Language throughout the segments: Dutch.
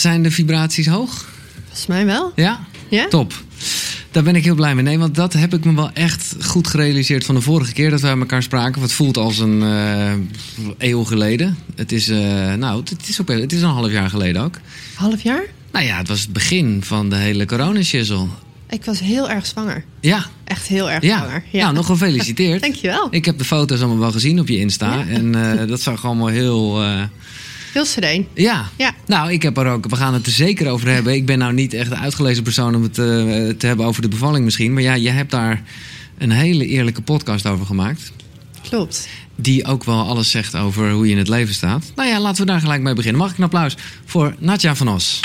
Zijn de vibraties hoog? Volgens mij wel. Ja? Ja? Top. Daar ben ik heel blij mee. Nee, want dat heb ik me wel echt goed gerealiseerd van de vorige keer dat we met elkaar spraken. Wat voelt als een eh, eeuw geleden. Het is, eh, nou, het is, ook, het is een half jaar geleden ook. Half jaar? Nou ja, het was het begin van de hele coronashizzel. Ik was heel erg zwanger. Ja, Echt heel erg ja. zwanger. Nou, nog gefeliciteerd. Dankjewel. Ik heb de foto's allemaal wel gezien op je Insta. En eh, dat zag allemaal heel... Heel sereen. ja. Ja. Nou, ik heb er ook. We gaan het er zeker over hebben. Ik ben nou niet echt de uitgelezen persoon om het eh, te hebben over de bevalling misschien. Maar ja, je hebt daar een hele eerlijke podcast over gemaakt. Klopt. Die ook wel alles zegt over hoe je in het leven staat. Nou ja, laten we daar gelijk mee beginnen. Mag ik een applaus voor Natja van Os?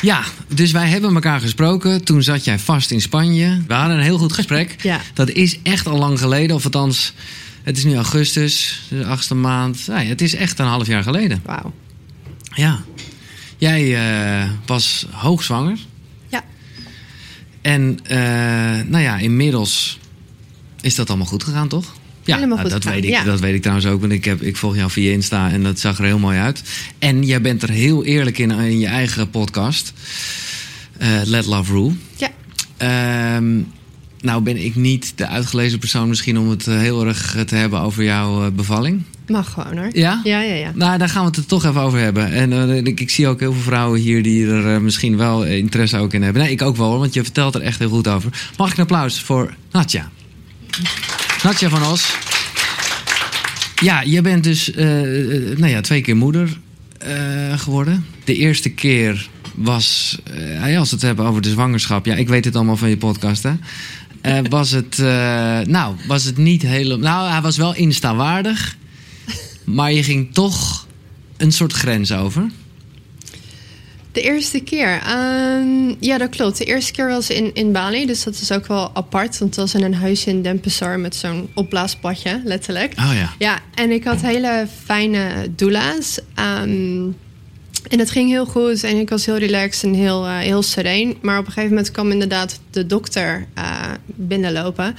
Ja, dus wij hebben elkaar gesproken. Toen zat jij vast in Spanje. We hadden een heel goed gesprek. Ja. Dat is echt al lang geleden. Of althans, het is nu augustus, de achtste maand. Nou ja, het is echt een half jaar geleden. Wauw. Ja. Jij eh, was hoogzwanger. Ja. En eh, nou ja, inmiddels is dat allemaal goed gegaan, toch? Ja, Helemaal nou, goed dat, gegaan, weet ik, ja. dat weet ik trouwens ook. Want ik, heb, ik volg jou via Insta en dat zag er heel mooi uit. En jij bent er heel eerlijk in in je eigen podcast. eh, Let Love Rule. Ja. Ehm, nou ben ik niet de uitgelezen persoon misschien om het eh, heel erg te hebben over jouw eh, bevalling. Mag gewoon hoor. Ja? Ja, ja, ja. Nou, daar gaan we het er toch even over hebben. En eh, ik, ik zie ook heel veel vrouwen hier die er eh, misschien wel eh, interesse ook in hebben. Nee, ik ook wel, hoor, want je vertelt er echt heel goed over. Mag ik een applaus voor Natja? Natja van Os. Ja, je bent dus eh, eh, nou ja, twee keer moeder eh, geworden. De eerste keer was, eh, als we het hebben over de zwangerschap... Ja, ik weet het allemaal van je podcast, hè? Eh, was het, eh, nou, was het niet helemaal... Nou, hij was wel Insta-waardig. Maar je ging toch een soort grens over. De eerste keer. ehm, ja, dat klopt. De eerste keer was in, in Bali. Dus dat is ook wel apart. Want het was in een huisje in Denpasar met zo'n opblaasbadje, letterlijk. Oh ja. Ja, en ik had hele fijne doula's. Ehm, en het ging heel goed en ik was heel relaxed en heel, eh, heel sereen. Maar op een gegeven moment kwam inderdaad de dokter eh, binnenlopen.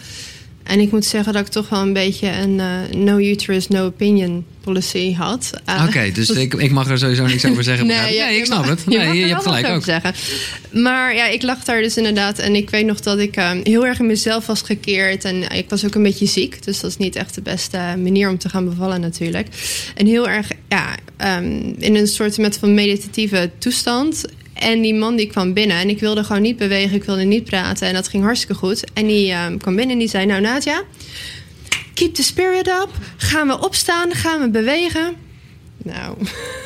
En ik moet zeggen dat ik toch wel een beetje een eh, no uterus, no opinion policy had. Eh, Oké, dus dat- ik, ik mag er sowieso niks over zeggen. Nee, ja, nee ik snap het. je Nee, mag je, er hebt gelijk ook. zeggen. Maar ja, ik lag daar dus inderdaad. En ik weet nog dat ik eh, heel erg in mezelf was gekeerd. En ik was ook een beetje ziek. Dus dat is niet echt de beste manier om te gaan bevallen natuurlijk. En heel erg ja, ehm, in een soort met van meditatieve toestand. En die man die kwam binnen en ik wilde gewoon niet bewegen, ik wilde niet praten en dat ging hartstikke goed. En die ehm, kwam binnen en die zei, nou Nadja, keep the spirit up. Gaan we opstaan, gaan we bewegen. Nou,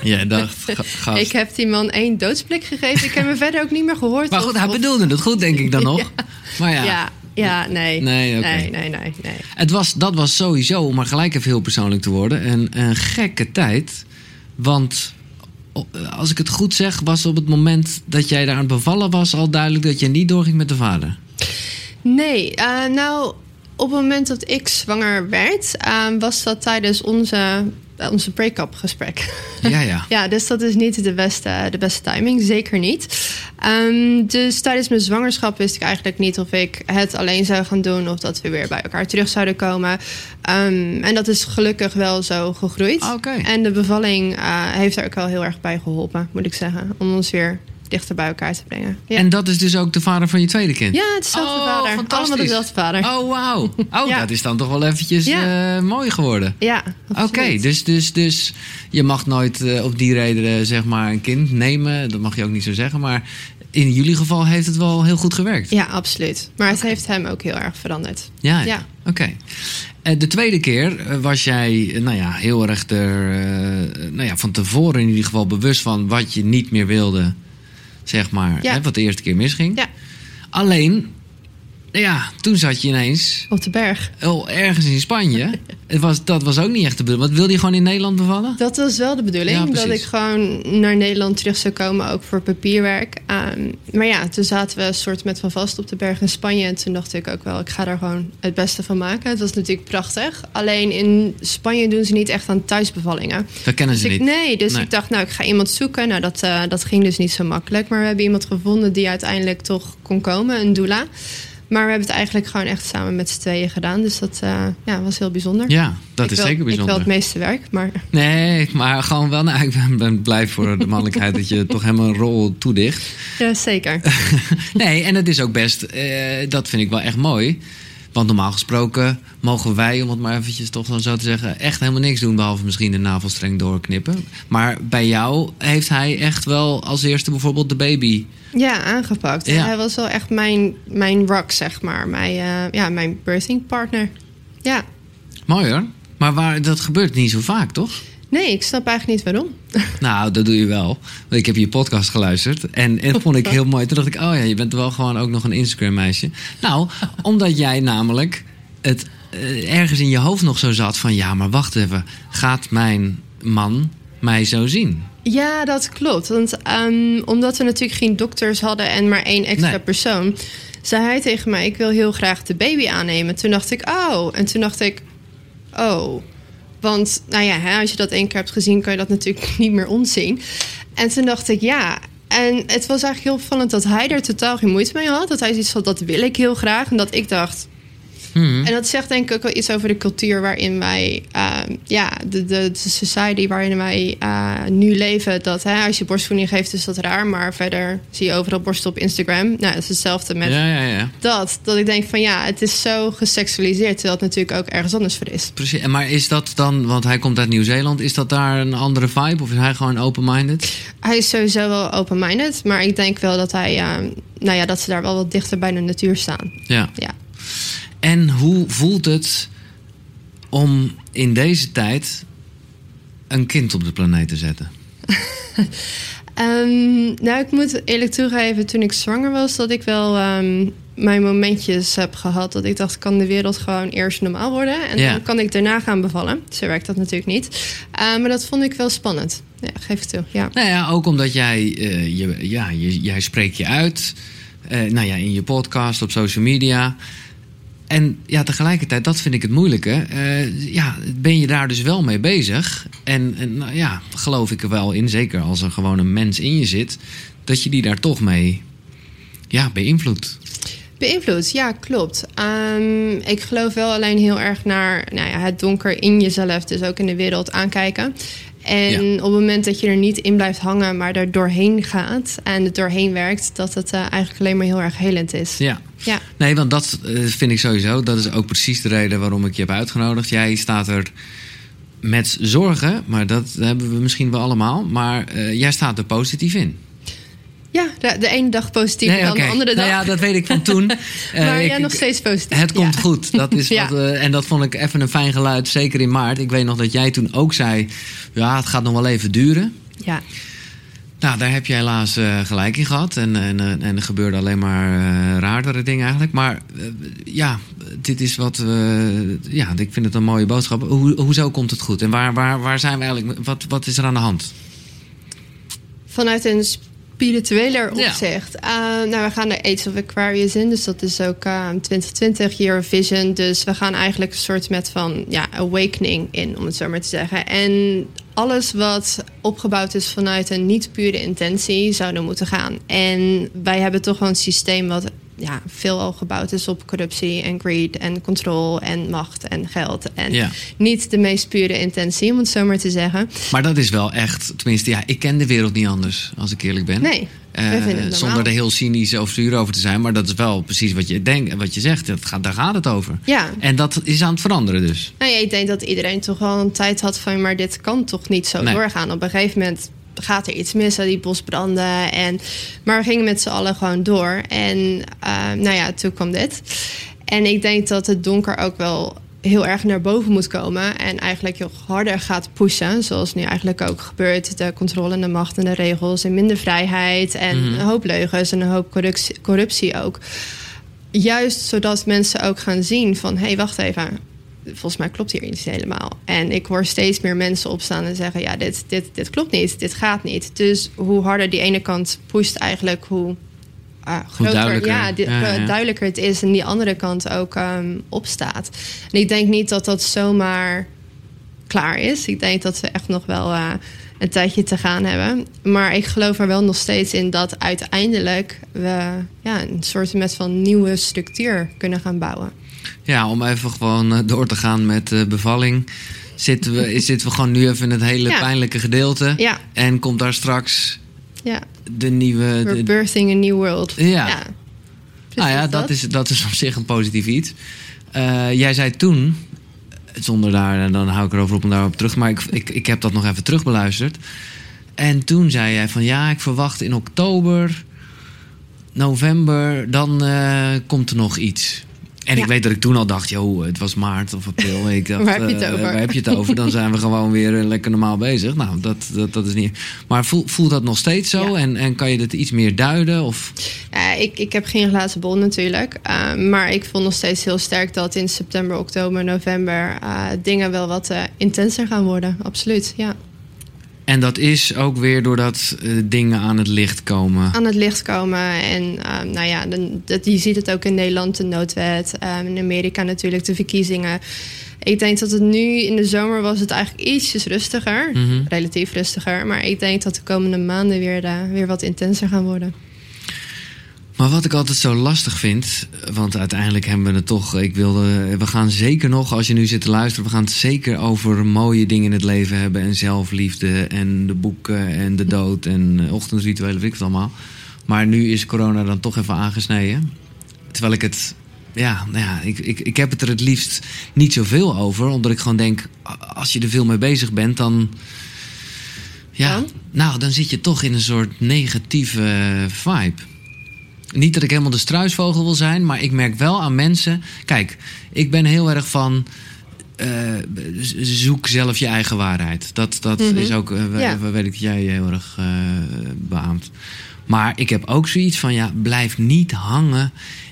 Jij dacht, ga- gast. ik heb die man één doodsblik gegeven. Ik heb hem verder ook niet meer gehoord. Maar of- goed, hij bedoelde het goed, denk ik dan nog. Maar ja, Ja, ja, nee. Nee, oké. nee, nee, nee, nee. Het was, dat was sowieso, om maar gelijk even heel persoonlijk te worden, een, een gekke tijd. Want als ik het goed zeg, was op het moment dat jij daar aan het bevallen was al duidelijk dat je niet doorging met de vader. Nee, eh, nou, op het moment dat ik zwanger werd, eh, was dat tijdens onze, eh, onze break-up gesprek. Ja, ja. Ja, dus dat is niet de beste, de beste timing, zeker niet. Ehm, dus tijdens mijn zwangerschap wist ik eigenlijk niet of ik het alleen zou gaan doen of dat we weer bij elkaar terug zouden komen. Ehm, en dat is gelukkig wel zo gegroeid. Oké. En de bevalling eh, heeft er ook wel heel erg bij geholpen, moet ik zeggen, om ons weer dichter bij elkaar te brengen. Ja, En dat is dus ook de vader van je tweede kind? ja het is dezelfde Oh, vader. fantastisch. Allemaal dezelfde vader. Oh, wauw. Oh, Ja. dat is dan toch wel eventjes Ja. eh, mooi geworden. Ja, Oké, dus, dus, dus je mag nooit eh, op die reden eh, zeg maar een kind nemen. Dat mag je ook niet zo zeggen. Maar in jullie geval heeft het wel heel goed gewerkt. Ja, absoluut. Maar het heeft hem ook heel erg veranderd. Ja, Ja. oké. Eh, de tweede keer was jij nou ja, heel erg er, nou ja, van tevoren in ieder geval bewust van wat je niet meer wilde. Zeg maar, Ja. hè, wat de eerste keer misging. Ja, Alleen, ja, toen zat je ineens op de berg. oh, ergens in Spanje. Het was, dat was ook niet echt de bedoeling. Want wilde je gewoon in Nederland bevallen? Dat was wel de bedoeling. Ja, dat ik gewoon naar Nederland terug zou komen, ook voor papierwerk. Ehm, maar ja, toen zaten we een soort met van vast op de berg in Spanje. En toen dacht ik ook wel, ik ga daar gewoon het beste van maken. Het was natuurlijk prachtig. Alleen in Spanje doen ze niet echt aan thuisbevallingen. Dat kennen Dus ze ik, niet. nee, dus Nee. ik dacht, nou, ik ga iemand zoeken. Nou, dat, eh, dat ging dus niet zo makkelijk. Maar we hebben iemand gevonden die uiteindelijk toch kon komen, een doula. Maar we hebben het eigenlijk gewoon echt samen met z'n tweeën gedaan. Dus dat uh, ja, was heel bijzonder. Ja, dat ik is wil, zeker bijzonder. Ik wil het meeste werk, maar... Nee, maar gewoon wel... Nou, ik ben, ben blij voor de mannelijkheid dat je toch helemaal een rol toedicht. Ja, zeker. nee, en het is ook best... Uh, dat vind ik wel echt mooi. Want normaal gesproken mogen wij, om het maar eventjes toch dan zo te zeggen... echt helemaal niks doen, behalve misschien de navelstreng doorknippen. Maar bij jou heeft hij echt wel als eerste bijvoorbeeld de baby... Ja, aangepakt. Ja. Hij was wel echt mijn, mijn rock, zeg maar. Mijn, uh, ja, mijn birthing partner. Ja. Mooi hoor. Maar waar, dat gebeurt niet zo vaak, toch? Nee, ik snap eigenlijk niet waarom. Nou, dat doe je wel. Ik heb je podcast geluisterd en, en dat vond ik heel mooi. Toen dacht ik, oh ja, je bent wel gewoon ook nog een Instagram-meisje. Nou, omdat jij namelijk het uh, ergens in je hoofd nog zo zat van... ja, maar wacht even, gaat mijn man mij zo zien? Ja, dat klopt. Want um, omdat we natuurlijk geen dokters hadden en maar één extra nee. persoon... zei hij tegen mij, ik wil heel graag de baby aannemen. Toen dacht ik, oh. En toen dacht ik, oh... Want nou ja, hè, als je dat één keer hebt gezien, kan je dat natuurlijk niet meer onzien. En toen dacht ik, ja. En het was eigenlijk heel opvallend dat hij er totaal geen moeite mee had. Dat hij zoiets van, dat wil ik heel graag. En dat ik dacht... Hmm. En dat zegt denk ik ook wel iets over de cultuur waarin wij, uh, ja, de, de, de, society waarin wij uh, nu leven. Dat hè, als je borstvoeding geeft, is dat raar. Maar verder zie je overal borsten op Instagram. Nou, dat is hetzelfde met ja, ja, ja. dat. Dat ik denk van ja, het is zo geseksualiseerd. Terwijl het natuurlijk ook ergens anders voor is. Precies. Maar is dat dan, want hij komt uit Nieuw-Zeeland, is dat daar een andere vibe? Of is hij gewoon open-minded? Hij is sowieso wel open-minded. Maar ik denk wel dat hij, uh, nou ja, dat ze daar wel wat dichter bij de natuur staan. Ja. ja. En hoe voelt het om in deze tijd een kind op de planeet te zetten? um, nou, ik moet eerlijk toegeven, toen ik zwanger was, dat ik wel um, mijn momentjes heb gehad. Dat ik dacht, kan de wereld gewoon eerst normaal worden? En Ja. dan kan ik daarna gaan bevallen. Zo werkt dat natuurlijk niet. Uh, maar dat vond ik wel spannend. Ja, geef het toe. Ja. Nou ja, ook omdat jij, uh, je, ja, je, jij spreekt je uit. Uh, nou ja, in je podcast, op social media. En ja, tegelijkertijd, dat vind ik het moeilijke. Uh, ja, ben je daar dus wel mee bezig? En, en nou ja, geloof ik er wel in, zeker als er gewoon een mens in je zit, dat je die daar toch mee ja, beïnvloedt. Beïnvloed, ja, klopt. Um, ik geloof wel alleen heel erg naar nou ja, het donker in jezelf, dus ook in de wereld aankijken. En ja. op het moment dat je er niet in blijft hangen, maar er doorheen gaat en er doorheen werkt, dat het uh, eigenlijk alleen maar heel erg helend is. Ja. Ja. Nee, want dat uh, vind ik sowieso. Dat is ook precies de reden waarom ik je heb uitgenodigd. Jij staat er met zorgen, maar dat hebben we misschien wel allemaal. Maar uh, jij staat er positief in. Ja, de, de ene dag positief nee, dan okay. de andere dag. Nou ja, dat weet ik van toen. maar ja, nog steeds positief. Het komt goed. Dat is ja. wat, uh, en dat vond ik even een fijn geluid, zeker in maart. Ik weet nog dat jij toen ook zei, ja, het gaat nog wel even duren. Ja. Nou, daar heb je helaas uh, gelijk in gehad. En, en, en er gebeurden alleen maar uh, raardere dingen eigenlijk. Maar ja, dit is wat. ja, ik vind het een mooie boodschap. Hoe, hoezo komt het goed? En waar, waar, waar zijn we eigenlijk? Wat, wat is er aan de hand? Vanuit een spiritueler opzicht. Ja. Uh, nou, we gaan naar Aids of Aquarius in. Dus dat is ook uh, 2020 Year Vision. Dus we gaan eigenlijk een soort met van ja, awakening in, om het zo maar te zeggen. En alles wat opgebouwd is vanuit een niet pure intentie zou er moeten gaan. En wij hebben toch wel een systeem wat ja, veelal gebouwd is op corruptie en greed en controle en macht en geld. En ja. niet de meest pure intentie, om het zo maar te zeggen. Maar dat is wel echt, tenminste, ja, ik ken de wereld niet anders, als ik eerlijk ben. Nee. Uh, zonder er heel cynisch of zuur over te zijn, maar dat is wel precies wat je denkt en wat je zegt. Dat gaat, daar gaat het over. Ja. En dat is aan het veranderen dus. Nou ja, ik denk dat iedereen toch wel een tijd had van, maar dit kan toch niet zo nee. doorgaan. Op een gegeven moment gaat er iets mis, die bosbranden. En, maar we gingen met z'n allen gewoon door. En uh, nou ja, toen kwam dit. En ik denk dat het donker ook wel heel erg naar boven moet komen. En eigenlijk heel harder gaat pushen. Zoals nu eigenlijk ook gebeurt. De controle en de macht en de regels. En minder vrijheid. En mm een hoop leugens en een hoop corruptie, corruptie ook. Juist zodat mensen ook gaan zien van... hé, hey, wacht even volgens mij klopt hier iets helemaal. En ik hoor steeds meer mensen opstaan en zeggen: ja, dit, dit, dit klopt niet, dit gaat niet. Dus hoe harder die ene kant pusht, eigenlijk hoe. Uh, groter, duidelijker. Ja, die, ja, ja. duidelijker het is en die andere kant ook um, opstaat. En ik denk niet dat dat zomaar klaar is. Ik denk dat we echt nog wel uh, een tijdje te gaan hebben. Maar ik geloof er wel nog steeds in dat uiteindelijk we ja, een soort met van nieuwe structuur kunnen gaan bouwen. Ja, om even gewoon door te gaan met de bevalling. Zitten we, zitten we gewoon nu even in het hele ja. pijnlijke gedeelte. Ja. En komt daar straks ja. de nieuwe... We're birthing a new world. Ja. ja. Nou ja, dat, Is, dat is op zich een positief iets. Uh, jij zei toen, zonder daar, dan hou ik erover op en daarop terug, maar ik, ik, ik heb dat nog even terugbeluisterd. En toen zei jij van ja, ik verwacht in oktober, november, dan uh, komt er nog iets. En ik weet dat ik toen al dacht, joh, het was maart of april. Ik dacht, waar heb je het over? Uh, waar heb je het over? Dan zijn we gewoon weer lekker normaal bezig. Nou, dat, dat, dat is niet. Maar voel, voelt dat nog steeds zo? En, en kan je dat iets meer duiden? Of? Ik, ik heb geen glazen bol natuurlijk. Uh, maar ik voel nog steeds heel sterk dat in september, oktober, november uh, dingen wel wat intenser gaan worden. Absoluut, ja. En dat is ook weer doordat uh, dingen aan het licht komen. Aan het licht komen. En uh, nou ja, je ziet het ook in Nederland, de noodwet. Uh, in Amerika natuurlijk, de verkiezingen. Ik denk dat het nu in de zomer was het eigenlijk ietsjes rustiger. Mm -hmm. Relatief rustiger. Maar ik denk dat de komende maanden weer, weer wat intenser gaan worden. Maar wat ik altijd zo lastig vind, want uiteindelijk hebben we het toch. Ik wilde, we gaan zeker nog, als je nu zit te luisteren, we gaan het zeker over mooie dingen in het leven hebben. En zelfliefde en de boeken en de dood en ochtendrituelen, weet ik het allemaal. Maar nu is corona dan toch even aangesneden. Terwijl ik het, ja, nou ja, ik, ik, ik heb het er het liefst niet zoveel over. Omdat ik gewoon denk, als je er veel mee bezig bent, dan. Ja, nou, dan zit je toch in een soort negatieve vibe. Niet dat ik helemaal de struisvogel wil zijn, maar ik merk wel aan mensen. Kijk, ik ben heel erg van. Uh, zoek zelf je eigen waarheid. Dat, dat Mhm. mm -hmm. is ook. Uh, ja. weet ik jij heel erg uh, beaamt. Maar ik heb ook zoiets van: ja, blijf niet hangen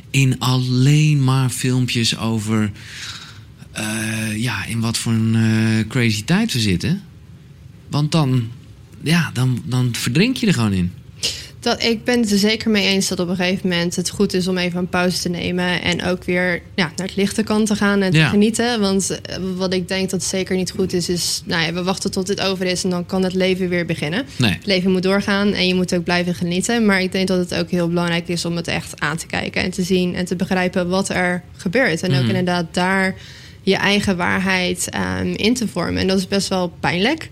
in alleen maar filmpjes over. ja, in wat voor een crazy tijd we zitten. Want dan. Ja, dan, dan verdrink je er gewoon in. Dat, ik ben het er zeker mee eens dat op een gegeven moment het goed is om even een pauze te nemen. En ook weer ja, naar het lichte kant te gaan en te Ja. genieten. Want eh, wat ik denk dat zeker niet goed is, is nou ja, we wachten tot dit over is en dan kan het leven weer beginnen. Nee. Het leven moet doorgaan en je moet ook blijven genieten. Maar ik denk dat het ook heel belangrijk is om het echt aan te kijken en te zien en te begrijpen wat er gebeurt. En ook Mhm. inderdaad daar je eigen waarheid ehm, in te vormen. En dat is best wel pijnlijk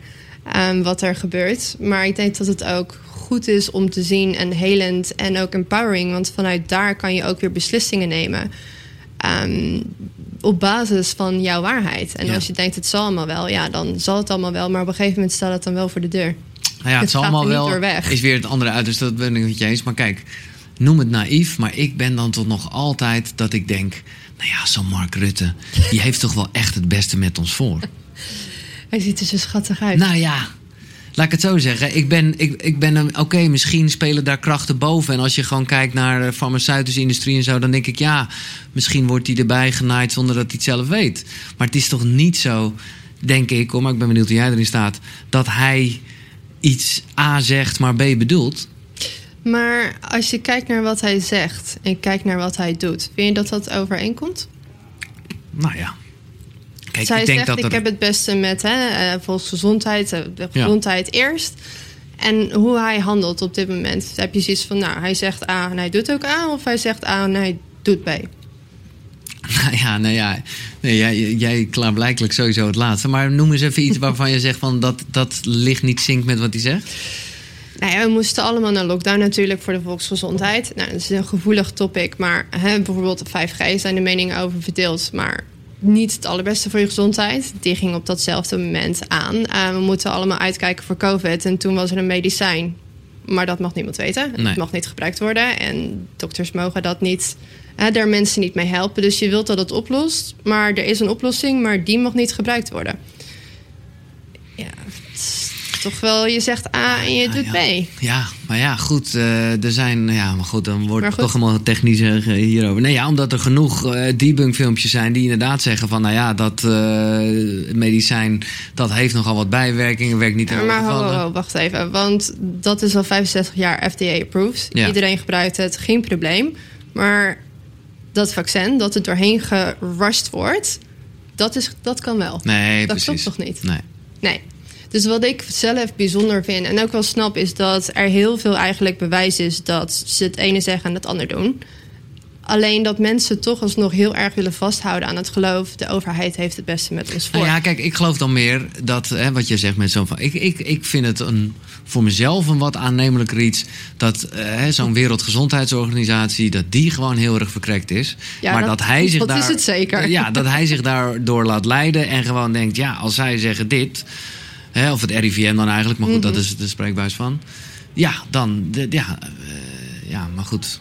ehm, wat er gebeurt. Maar ik denk dat het ook goed is om te zien en helend en ook empowering. Want vanuit daar kan je ook weer beslissingen nemen. ehm, op basis van jouw waarheid. En Ja. als je denkt het zal allemaal wel, ja, dan zal het allemaal wel. Maar op een gegeven moment staat het dan wel voor de deur. Nou ja, het, Het zal allemaal niet wel. weg. Is weer het andere uit, dus dat ben ik met je eens. Maar kijk, noem het naïef, maar ik ben dan toch nog altijd dat ik denk. Nou ja, zo'n Mark Rutte, die heeft toch wel echt het beste met ons voor. Hij ziet er zo schattig uit. Nou ja, laat ik het zo zeggen. Ik ben, ik, ik ben oké, misschien spelen daar krachten boven. En als je gewoon kijkt naar de farmaceutische industrie en zo, dan denk ik ja, misschien wordt hij erbij genaaid zonder dat hij het zelf weet. Maar het is toch niet zo, denk ik, hoor, maar ik ben benieuwd hoe jij erin staat, dat hij iets A zegt, maar B bedoelt. Maar als je kijkt naar wat hij zegt en kijkt naar wat hij doet, vind je dat dat overeenkomt? Nou ja. Kijk, Zij ik denk zegt, dat ik er... heb het beste met hè, eh, volksgezondheid, eh, de Ja. gezondheid eerst. En hoe hij handelt op dit moment. Heb je zoiets van, nou, hij zegt A en hij doet ook A. Of hij zegt A en hij doet B. Nou ja, nou ja. Nee, jij, jij klaarblijkelijk sowieso het laatste. Maar noem eens even iets waarvan je zegt van dat, dat ligt niet zinkt met wat hij zegt. Nou ja, we moesten allemaal naar lockdown natuurlijk voor de volksgezondheid. Nou, dat is een gevoelig topic. Maar hè, bijvoorbeeld 5G zijn de meningen over verdeeld. Maar niet het allerbeste voor je gezondheid. Die ging op datzelfde moment aan. Uh, we moeten allemaal uitkijken voor COVID. En toen was er een medicijn. Maar dat mag niemand weten. Nee. Het mag niet gebruikt worden. En dokters mogen dat niet... Hè, daar mensen niet mee helpen. Dus je wilt dat het oplost. Maar er is een oplossing, maar die mag niet gebruikt worden. Ja, toch wel... Je zegt A en je doet. B. Ja, maar ja, goed. eh, er zijn, ja, maar goed, dan wordt het toch helemaal technisch eh, hierover. Nee, ja, omdat er genoeg eh debunk filmpjes zijn die inderdaad zeggen van, nou ja, dat medicijn, dat heeft nogal wat bijwerkingen, werkt niet alle maar wacht even. Want dat is al 65 jaar FDA-approved. Iedereen gebruikt het, geen probleem. Maar dat vaccin, dat het doorheen gerushed wordt... Dat, is, dat kan wel. Nee, dat precies. klopt toch niet? Nee. Nee. Dus wat ik zelf bijzonder vind en ook wel snap, is dat er heel veel eigenlijk bewijs is dat ze het ene zeggen en het ander doen. Alleen dat mensen toch alsnog heel erg willen vasthouden aan het geloof. De overheid heeft het beste met ons voor. Nou ja, kijk, ik geloof dan meer dat, hè, wat je zegt met zo'n van. Ik, ik, ik vind het een, voor mezelf een wat aannemelijker iets. dat eh, hè, zo'n Wereldgezondheidsorganisatie. dat die gewoon heel erg verkrekt is. Ja, maar dat, dat- hij zich dat daar. is het zeker. Ja, dat hij zich daardoor laat leiden. en gewoon denkt: ja, als zij zeggen dit. Hè, of het RIVM dan eigenlijk, maar goed, Mhm. dat is de spreekbuis van. Ja, dan. de- ja, eh, ja, maar goed.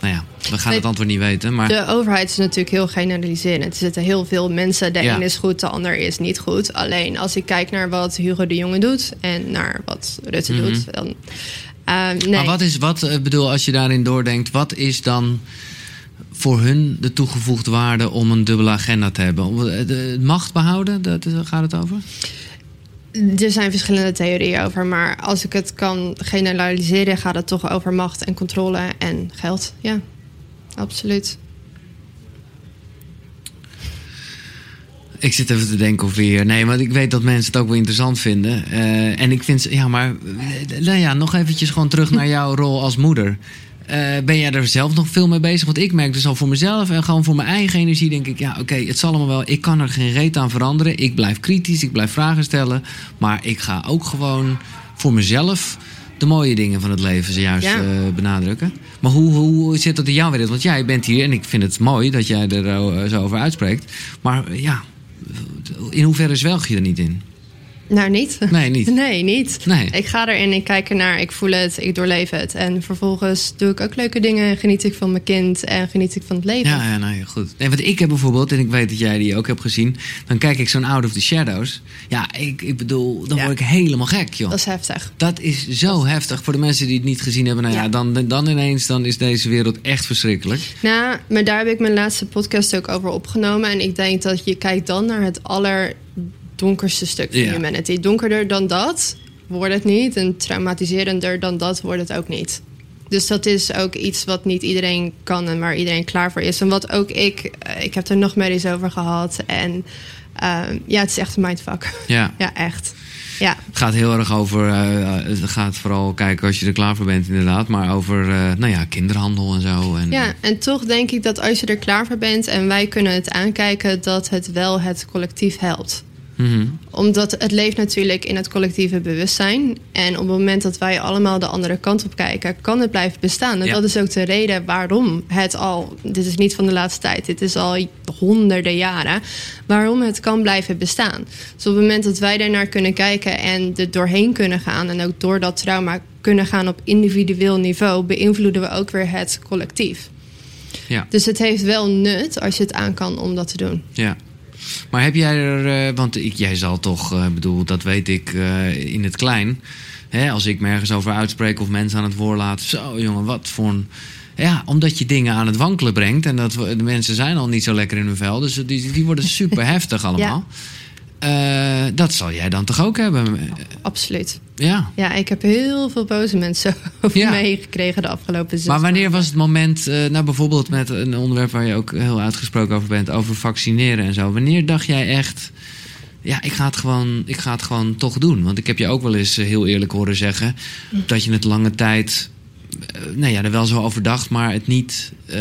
Nou ja, we gaan het antwoord niet weten. Maar De overheid is natuurlijk heel generaliserend. Er zitten heel veel mensen. De Ja. een is goed, de ander is niet goed. Alleen als ik kijk naar wat Hugo de Jonge doet en naar wat Rutte Mhm. doet, dan. eh, nee. Maar wat is, wat, eh, bedoel, als je daarin doordenkt, wat is dan voor hun de toegevoegde waarde om een dubbele agenda te hebben? Om eh, de macht behouden, dat, daar gaat het over? Er zijn verschillende theorieën over, maar als ik het kan generaliseren, gaat het toch over macht en controle en geld. Ja, absoluut. Ik zit even te denken of weer. Nee, maar ik weet dat mensen het ook wel interessant vinden. Eh, en ik vind, ja, maar eh, nou ja, nog eventjes gewoon terug naar jouw rol als moeder. Eh, ben jij er zelf nog veel mee bezig? Want ik merk dus al voor mezelf en gewoon voor mijn eigen energie denk ik, ja, oké, het zal allemaal wel. Ik kan er geen reet aan veranderen. Ik blijf kritisch, ik blijf vragen stellen. Maar ik ga ook gewoon voor mezelf de mooie dingen van het leven zojuist Ja. eh, benadrukken. Maar hoe, hoe zit dat in jouw wereld? Want jij bent hier en ik vind het mooi dat jij er eh, zo over uitspreekt. Maar ja, in hoeverre zwelg je er niet in? Nou, niet. Nee, niet. Nee, niet. Nee. Ik ga erin, ik kijk ernaar, ik voel het, ik doorleef het. En vervolgens doe ik ook leuke dingen, geniet ik van mijn kind en geniet ik van het leven. Ja, ja, nou goed. Nee, want ik heb bijvoorbeeld, en ik weet dat jij die ook hebt gezien, dan kijk ik zo'n Out of the Shadows. Ja, ik, ik bedoel, dan Ja. word ik helemaal gek, joh. Dat is heftig. Dat is zo heftig voor de mensen die het niet gezien hebben. Nou ja, Ja. dan, dan ineens dan is deze wereld echt verschrikkelijk. Nou, maar daar heb ik mijn laatste podcast ook over opgenomen. En ik denk dat je kijkt dan naar het allerdonkerste stuk van Ja. humanity. Donkerder dan dat wordt het niet. En traumatiserender dan dat wordt het ook niet. Dus dat is ook iets wat niet iedereen kan en waar iedereen klaar voor is. En wat ook ik, eh, ik heb er nog medisch over gehad. En ehm, ja, het is echt een mindfuck. Ja. Ja, echt. Ja, Het gaat heel erg over, eh, het gaat vooral kijken als je er klaar voor bent inderdaad. Maar over, eh, nou ja, kinderhandel en zo. En, Ja, en toch denk ik dat als je er klaar voor bent en wij kunnen het aankijken, dat het wel het collectief helpt. Mhm. Omdat het leeft natuurlijk in het collectieve bewustzijn. En op het moment dat wij allemaal de andere kant op kijken, kan het blijven bestaan. En Ja. dat is ook de reden waarom het al, dit is niet van de laatste tijd, dit is al honderden jaren, waarom het kan blijven bestaan. Dus op het moment dat wij daarnaar kunnen kijken en er doorheen kunnen gaan en ook door dat trauma kunnen gaan op individueel niveau, beïnvloeden we ook weer het collectief. ja. Dus het heeft wel nut als je het aan kan om dat te doen. Ja. Maar heb jij er, eh, want ik, jij zal toch, eh, bedoel, dat weet ik eh, in het klein. Hè, als ik me ergens over uitspreek of mensen aan het woord laat. Zo jongen, wat voor een. Ja, omdat je dingen aan het wankelen brengt. En dat de mensen zijn al niet zo lekker in hun vel. Dus die, die worden super heftig allemaal. Eh, dat zal jij dan toch ook hebben? Absoluut. Ja. Ja, ik heb heel veel boze mensen over Ja. me gekregen de afgelopen zes Maar wanneer maanden. was het moment, eh, nou bijvoorbeeld met een onderwerp waar je ook heel uitgesproken over bent, over vaccineren en zo. Wanneer dacht jij echt, ja, ik ga het gewoon, ik ga het gewoon toch doen? Want ik heb je ook wel eens eh, heel eerlijk horen zeggen dat je het lange tijd, nou ja, er wel zo over dacht, maar het niet eh,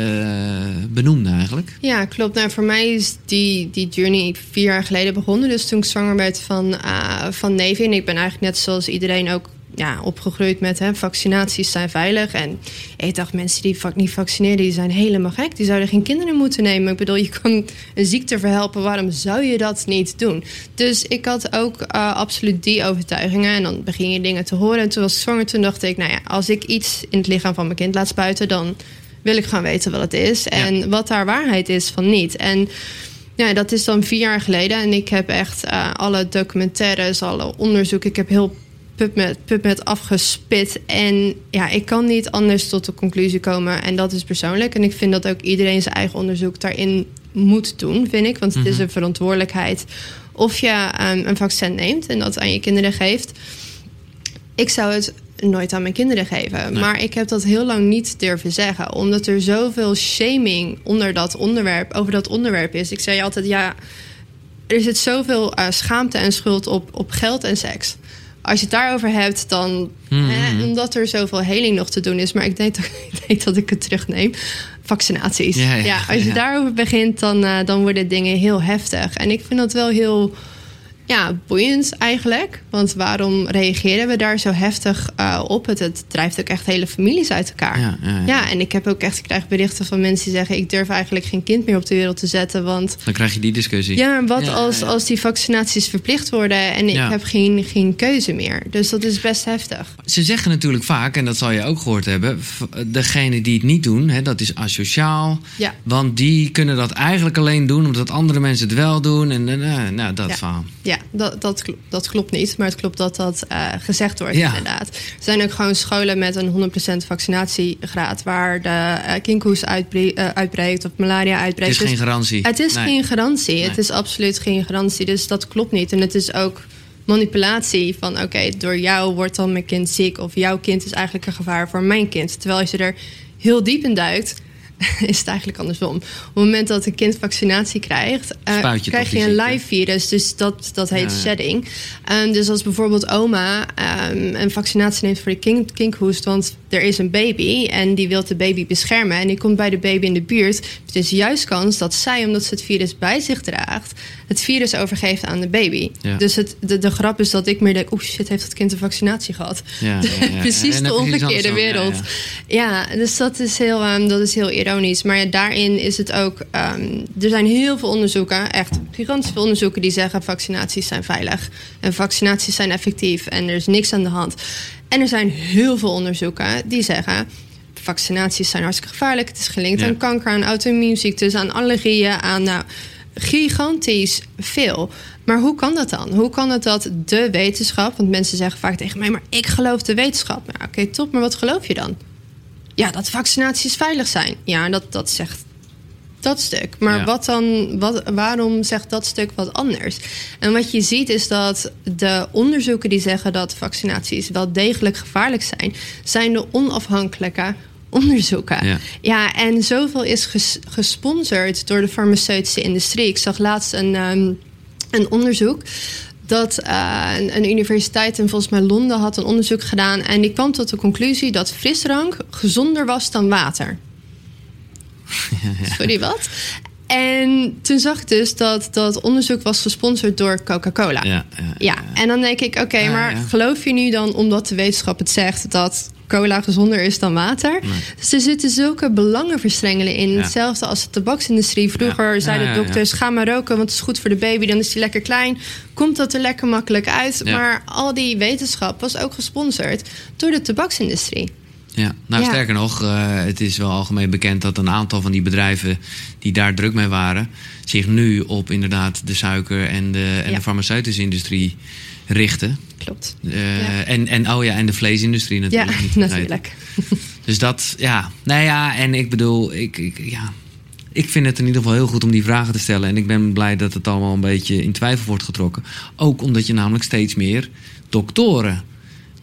benoemde eigenlijk. Ja, klopt. Nou, voor mij is die, die journey vier jaar geleden begonnen. Dus toen ik zwanger werd van, eh van Nevi. En ik ben eigenlijk net zoals iedereen ook ja, opgegroeid met hè, vaccinaties zijn veilig. En ik dacht, mensen die vac- niet vaccineren, die zijn helemaal gek. Die zouden geen kinderen moeten nemen. Ik bedoel, je kan een ziekte verhelpen. Waarom zou je dat niet doen? Dus ik had ook eh, absoluut die overtuigingen. En dan begin je dingen te horen. En toen was ik zwanger. Toen dacht ik, nou ja, als ik iets in het lichaam van mijn kind laat spuiten... dan wil ik gewoon weten wat het is. En wat daar waarheid is van niet. En ja, dat is dan vier jaar geleden. En ik heb echt eh, alle documentaires, alle onderzoek. Ik heb heel PubMed, PubMed afgespit. En ja, ik kan niet anders tot de conclusie komen. En dat is persoonlijk. En ik vind dat ook iedereen zijn eigen onderzoek daarin moet doen, vind ik. Want het is een verantwoordelijkheid of je ehm, een vaccin neemt en dat aan je kinderen geeft. Ik zou het nooit aan mijn kinderen geven. Maar ik heb dat heel lang niet durven zeggen. Omdat er zoveel shaming onder dat onderwerp, over dat onderwerp is. Ik zei altijd, ja, er zit zoveel uh, schaamte en schuld op, op geld en seks. Als je het daarover hebt, dan. Hmm. Omdat er zoveel heling nog te doen is. Maar ik denk dat ik, denk dat ik het terugneem. Vaccinaties. Ja, ja, als je ja. daarover begint, dan, uh, dan worden dingen heel heftig. En ik vind dat wel heel ja, boeiend eigenlijk. Want waarom reageren we daar zo heftig uh, op? Het, het, drijft ook echt hele families uit elkaar. Ja, ja, ja. ja, en ik heb ook echt, ik krijg berichten van mensen die zeggen... ik durf eigenlijk geen kind meer op de wereld te zetten, want... Dan krijg je die discussie. Ja, wat Ja, als, ja. als die vaccinaties verplicht worden... en ik Ja. heb geen, geen keuze meer. Dus dat is best heftig. Ze zeggen natuurlijk vaak, en dat zal je ook gehoord hebben... degene die het niet doen, hè, dat is asociaal. Ja. Want die kunnen dat eigenlijk alleen doen... omdat andere mensen het wel doen. En eh, nou, dat Ja. verhaal. Ja, dat, dat, kl- dat klopt niet. Maar het klopt dat dat eh, gezegd wordt, Ja. inderdaad. Er zijn ook gewoon scholen met een 100% vaccinatiegraad... waar de uh, uitbre- uitbreekt of malaria Het uitbreekt. is Dus geen garantie. Het is Nee. geen garantie. Nee. Het is absoluut geen garantie. Dus dat klopt niet. En het is ook manipulatie van... oké, door jou wordt dan mijn kind ziek... of jouw kind is eigenlijk een gevaar voor mijn kind. Terwijl als je er heel diep in duikt... is het eigenlijk andersom. Op het moment dat een kind vaccinatie krijgt... eh, krijg je een live virus. Dus dat, dat heet Ja, shedding. Um, dus als bijvoorbeeld oma um, een vaccinatie neemt voor de kink, kinkhoest... want er is een baby en die wil de baby beschermen... en die komt bij de baby in de buurt... het is juist kans dat zij, omdat ze het virus bij zich draagt... het virus overgeeft aan de baby. Ja. Dus het, de, de grap is dat ik meer denk... oeh shit, heeft dat kind een vaccinatie gehad? Ja, precies de omgekeerde wereld. Ja, dus dat is heel, um, dat is heel ironisch. Maar ja, daarin is het ook... Um, er zijn heel veel onderzoeken, echt gigantisch veel onderzoeken... die zeggen vaccinaties zijn veilig. En vaccinaties zijn effectief en er is niks aan de hand. En er zijn heel veel onderzoeken die zeggen... vaccinaties zijn hartstikke gevaarlijk. Het is gelinkt Ja. aan kanker, aan auto-immuunziektes... aan allergieën, aan... Nou, gigantisch veel. Maar hoe kan dat dan? Hoe kan het dat de wetenschap... want mensen zeggen vaak tegen mij... maar ik geloof de wetenschap. Nou, oké, top, maar wat geloof je dan? Ja, dat vaccinaties veilig zijn. Ja, dat, dat zegt dat stuk. Maar Ja. wat dan, wat, waarom zegt dat stuk wat anders? En wat je ziet is dat de onderzoeken die zeggen dat vaccinaties wel degelijk gevaarlijk zijn, zijn de onafhankelijke onderzoeken. Ja. Ja, en zoveel is ges- gesponsord door de farmaceutische industrie. Ik zag laatst een, ehm, een onderzoek dat eh, een, een universiteit in volgens mij Londen had een onderzoek gedaan en die kwam tot de conclusie dat frisdrank gezonder was dan water. Sorry, wat? En toen zag ik dus dat dat onderzoek was gesponsord door Coca-Cola. Ja, ja, Ja, en dan denk ik, oké, maar geloof je nu dan, omdat de wetenschap het zegt, dat cola gezonder is dan water? Dus er zitten zulke belangenverstrengeling in. Ja. Hetzelfde als de tabaksindustrie. Vroeger Ja. zeiden Ja, dokters, ga maar roken, want het is goed voor de baby. Dan is die lekker klein. Komt dat er lekker makkelijk uit. Maar al die wetenschap was ook gesponsord door de tabaksindustrie. Ja, nou Ja. sterker nog, eh, het is wel algemeen bekend dat een aantal van die bedrijven die daar druk mee waren, zich nu op inderdaad de suiker en de, en Ja. de farmaceutische industrie richten. Klopt. Eh, Ja. en, en oh ja, en de vleesindustrie Ja, natuurlijk. niet vergeten. natuurlijk. Dus dat, ja. Nou ja, en ik bedoel, ik, ik, ja. Ik vind het in ieder geval heel goed om die vragen te stellen. En ik ben blij dat het allemaal een beetje in twijfel wordt getrokken. Ook omdat je namelijk steeds meer doktoren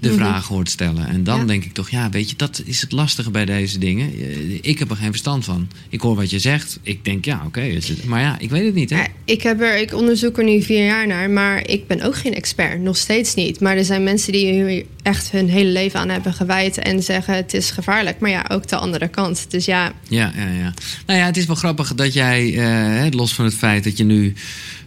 de Mhm. vragen hoort stellen. En dan Ja. denk ik toch, ja, weet je, dat is het lastige bij deze dingen. Eh, Ik heb er geen verstand van. Ik hoor wat je zegt. Ik denk, ja, oké. maar ja, ik weet het niet, hè? Ja, ik, heb er, ik onderzoek er nu vier jaar naar, maar ik ben ook geen expert. Nog steeds niet. Maar er zijn mensen die hier echt hun hele leven aan hebben gewijd en zeggen het is gevaarlijk. Maar ja, ook de andere kant. Dus ja, Ja, ja, ja. Nou ja, het is wel grappig dat jij, eh, los van het feit dat je nu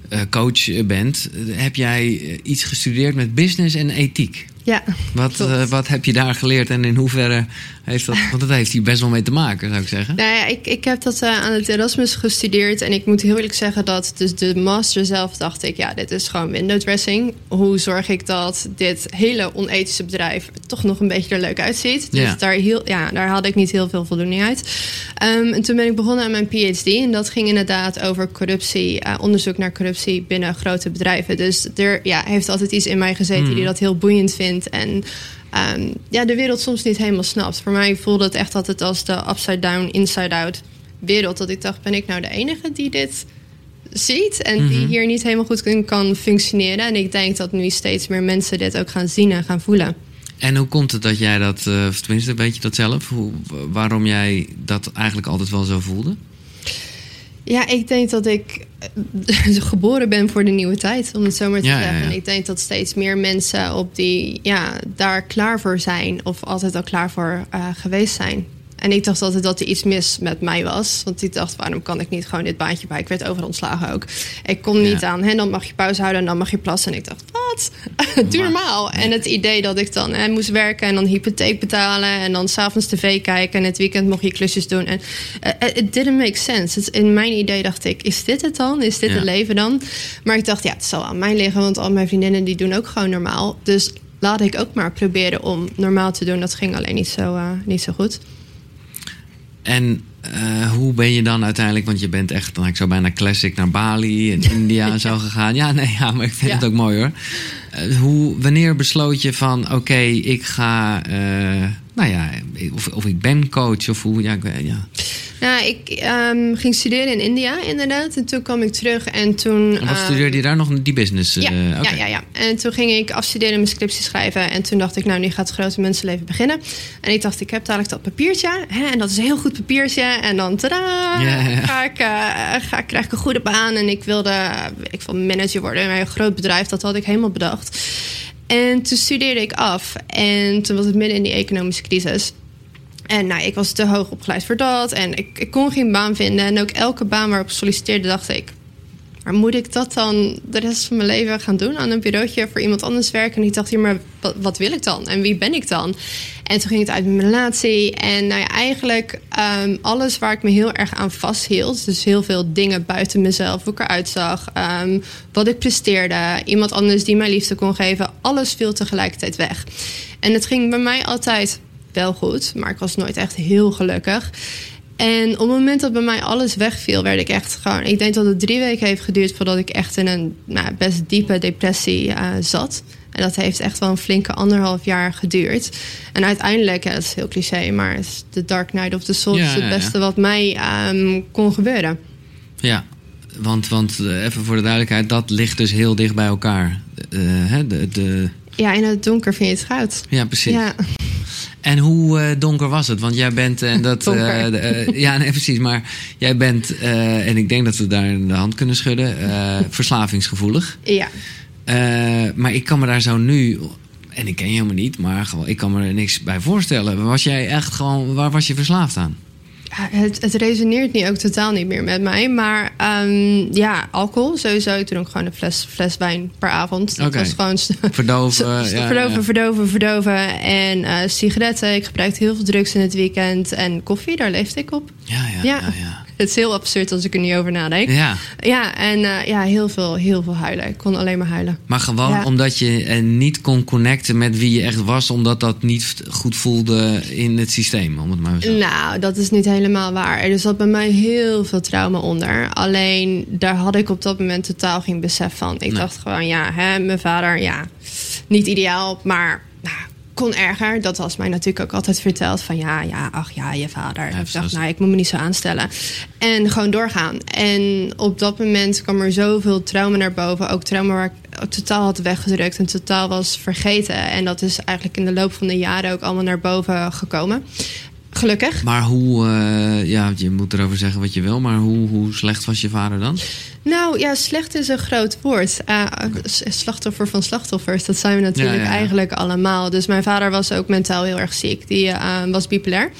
eh, coach bent, eh, heb jij iets gestudeerd met business en ethiek. Ja. Wat, eh, wat heb je daar geleerd en in hoeverre heeft dat... Want dat heeft hier best wel mee te maken, zou ik zeggen. Nou ja, ik, ik heb dat eh, aan het Erasmus gestudeerd. En ik moet heel eerlijk zeggen dat dus de master zelf dacht ik... ja, dit is gewoon window dressing. Hoe zorg ik dat dit hele onethische bedrijf... toch nog een beetje er leuk uitziet? Dus Ja. daar, heel, ja, daar had ik niet heel veel voldoening uit. Ehm, en toen ben ik begonnen aan mijn PhD. En dat ging inderdaad over corruptie. eh, onderzoek naar corruptie binnen grote bedrijven. Dus er ja, heeft altijd iets in mij gezeten... Hmm. die dat heel boeiend vindt. En ehm, ja, de wereld soms niet helemaal snapt. Voor mij voelde het echt altijd als de upside down, inside out wereld. Dat ik dacht, ben ik nou de enige die dit ziet en die Mhm. hier niet helemaal goed in kan functioneren. En ik denk dat nu steeds meer mensen dit ook gaan zien en gaan voelen. En hoe komt het dat jij dat, uh, of tenminste weet je dat zelf, hoe, waarom jij dat eigenlijk altijd wel zo voelde? Ja, ik denk dat ik eh, geboren ben voor de nieuwe tijd, om het zo maar te Ja, zeggen. ja. En ik denk dat steeds meer mensen op die, ja, daar klaar voor zijn. Of altijd al klaar voor eh, geweest zijn. En ik dacht altijd dat er iets mis met mij was. Want ik dacht, waarom kan ik niet gewoon dit baantje bij? Ik werd overal ontslagen ook. Ik kon niet Ja. aan, hè, dan mag je pauze houden en dan mag je plassen. En ik dacht, wat? Doe normaal. En het idee dat ik dan hè, moest werken en dan hypotheek betalen... en dan s'avonds tv kijken en het weekend mocht je klusjes doen. En eh, it didn't make sense. Het- in mijn idee dacht ik, is dit het dan? Is dit Ja. het leven dan? Maar ik dacht, ja, het zal aan mij liggen... want al mijn vriendinnen die doen ook gewoon normaal. Dus laat ik ook maar proberen om normaal te doen. Dat ging alleen niet zo, eh, niet zo goed. En eh, hoe ben je dan uiteindelijk, want je bent echt, dan ik zo bijna classic naar Bali en India en zo gegaan. Ja, nee, ja, maar ik vind Ja. het ook mooi hoor. Eh, hoe, wanneer besloot je van, oké, ik ga, eh, nou ja, of, of ik ben coach of hoe, ja, ik, ja. Nou, ik ehm, ging studeren in India inderdaad. En toen kwam ik terug en toen... En wat ehm, studeerde je daar nog? Die business? Ja, eh, ja, ja, ja. En toen ging ik afstuderen en mijn scriptie schrijven. En toen dacht ik, nou, nu gaat het grote mensenleven beginnen. En ik dacht, ik heb dadelijk dat papiertje. Hè, en dat is een heel goed papiertje. En dan, tada, Ja, ja. Ga ik, eh, ga, krijg ik een goede baan. En ik wilde, ik wil manager worden in een groot bedrijf. Dat had ik helemaal bedacht. En toen studeerde ik af. En toen was het midden in die economische crisis. En nou, ik was te hoog opgeleid voor dat. En ik, ik kon geen baan vinden. En ook elke baan waarop ik solliciteerde, dacht ik... Maar moet ik dat dan de rest van mijn leven gaan doen? Aan een bureautje voor iemand anders werken? En ik dacht, ja, maar wat, wil ik dan? En wie ben ik dan? En toen ging het uit mijn relatie. En nou ja, eigenlijk ehm, alles waar ik me heel erg aan vasthield. Dus heel veel dingen buiten mezelf, hoe ik eruit zag. ehm, wat ik presteerde. Iemand anders die mij liefde kon geven. Alles viel tegelijkertijd weg. En het ging bij mij altijd wel goed. Maar ik was nooit echt heel gelukkig. En op het moment dat bij mij alles wegviel, werd ik echt gewoon. Ik denk dat het drie weken heeft geduurd voordat ik echt in een nou, best diepe depressie eh, zat. En dat heeft echt wel een flinke anderhalf jaar geduurd. En uiteindelijk, ja, dat is heel cliché, maar de Dark Night of the Soul Ja, is het ja. beste wat mij ehm, kon gebeuren. Ja, want, want eh, even voor de duidelijkheid, dat ligt dus heel dicht bij elkaar. Eh, hè, de, de, Ja, in het donker vind je het goud. ja, precies. Ja. En hoe eh, donker was het? Want jij bent, en dat, eh, de, eh, ja, nee, precies. Maar jij bent, en ik denk dat we daar de hand kunnen schudden, verslavingsgevoelig. ja. Maar ik kan me daar zo nu, en ik ken je helemaal niet, maar gewoon, ik kan me er niks bij voorstellen. Was jij echt gewoon, waar was je verslaafd aan? Het, het resoneert nu ook totaal niet meer met mij. Maar ehm, ja, alcohol sowieso. Ik dronk gewoon een fles, fles wijn per avond. Dat was gewoon Verdoven? Ja, verdoven, ja. verdoven, verdoven. En eh, sigaretten. Ik gebruikte heel veel drugs in het weekend. En koffie, daar leefde ik op. Ja, ja, Ja. ja. Het is heel absurd als ik er niet over nadenk. Ja, Ja, en eh, ja, heel veel, heel veel huilen. Ik kon alleen maar huilen. maar gewoon Ja. omdat je niet kon connecten met wie je echt was, omdat dat niet goed voelde in het systeem, om het maar zo. Nou, dat is niet helemaal waar. Er zat bij mij heel veel trauma onder. Alleen daar had ik op dat moment totaal geen besef van. Ik Nee. dacht gewoon, ja, hè, mijn vader, ja, niet ideaal, maar nou, kon erger. Dat was mij natuurlijk ook altijd verteld van ja, ja, ach ja, je vader. Ja, ik dacht, nou, ik moet me niet zo aanstellen. En gewoon doorgaan. En op dat moment kwam er zoveel trauma naar boven. Ook trauma waar ik totaal had weggedrukt en totaal was vergeten. En dat is eigenlijk in de loop van de jaren ook allemaal naar boven gekomen. Gelukkig. Maar hoe, eh, ja, je moet erover zeggen wat je wil, maar hoe, hoe slecht was je vader dan? Nou ja, slecht is een groot woord. Eh, s- slachtoffer van slachtoffers, dat zijn we natuurlijk Ja, ja, ja. eigenlijk allemaal. Dus mijn vader was ook mentaal heel erg ziek. Die eh, was bipolair.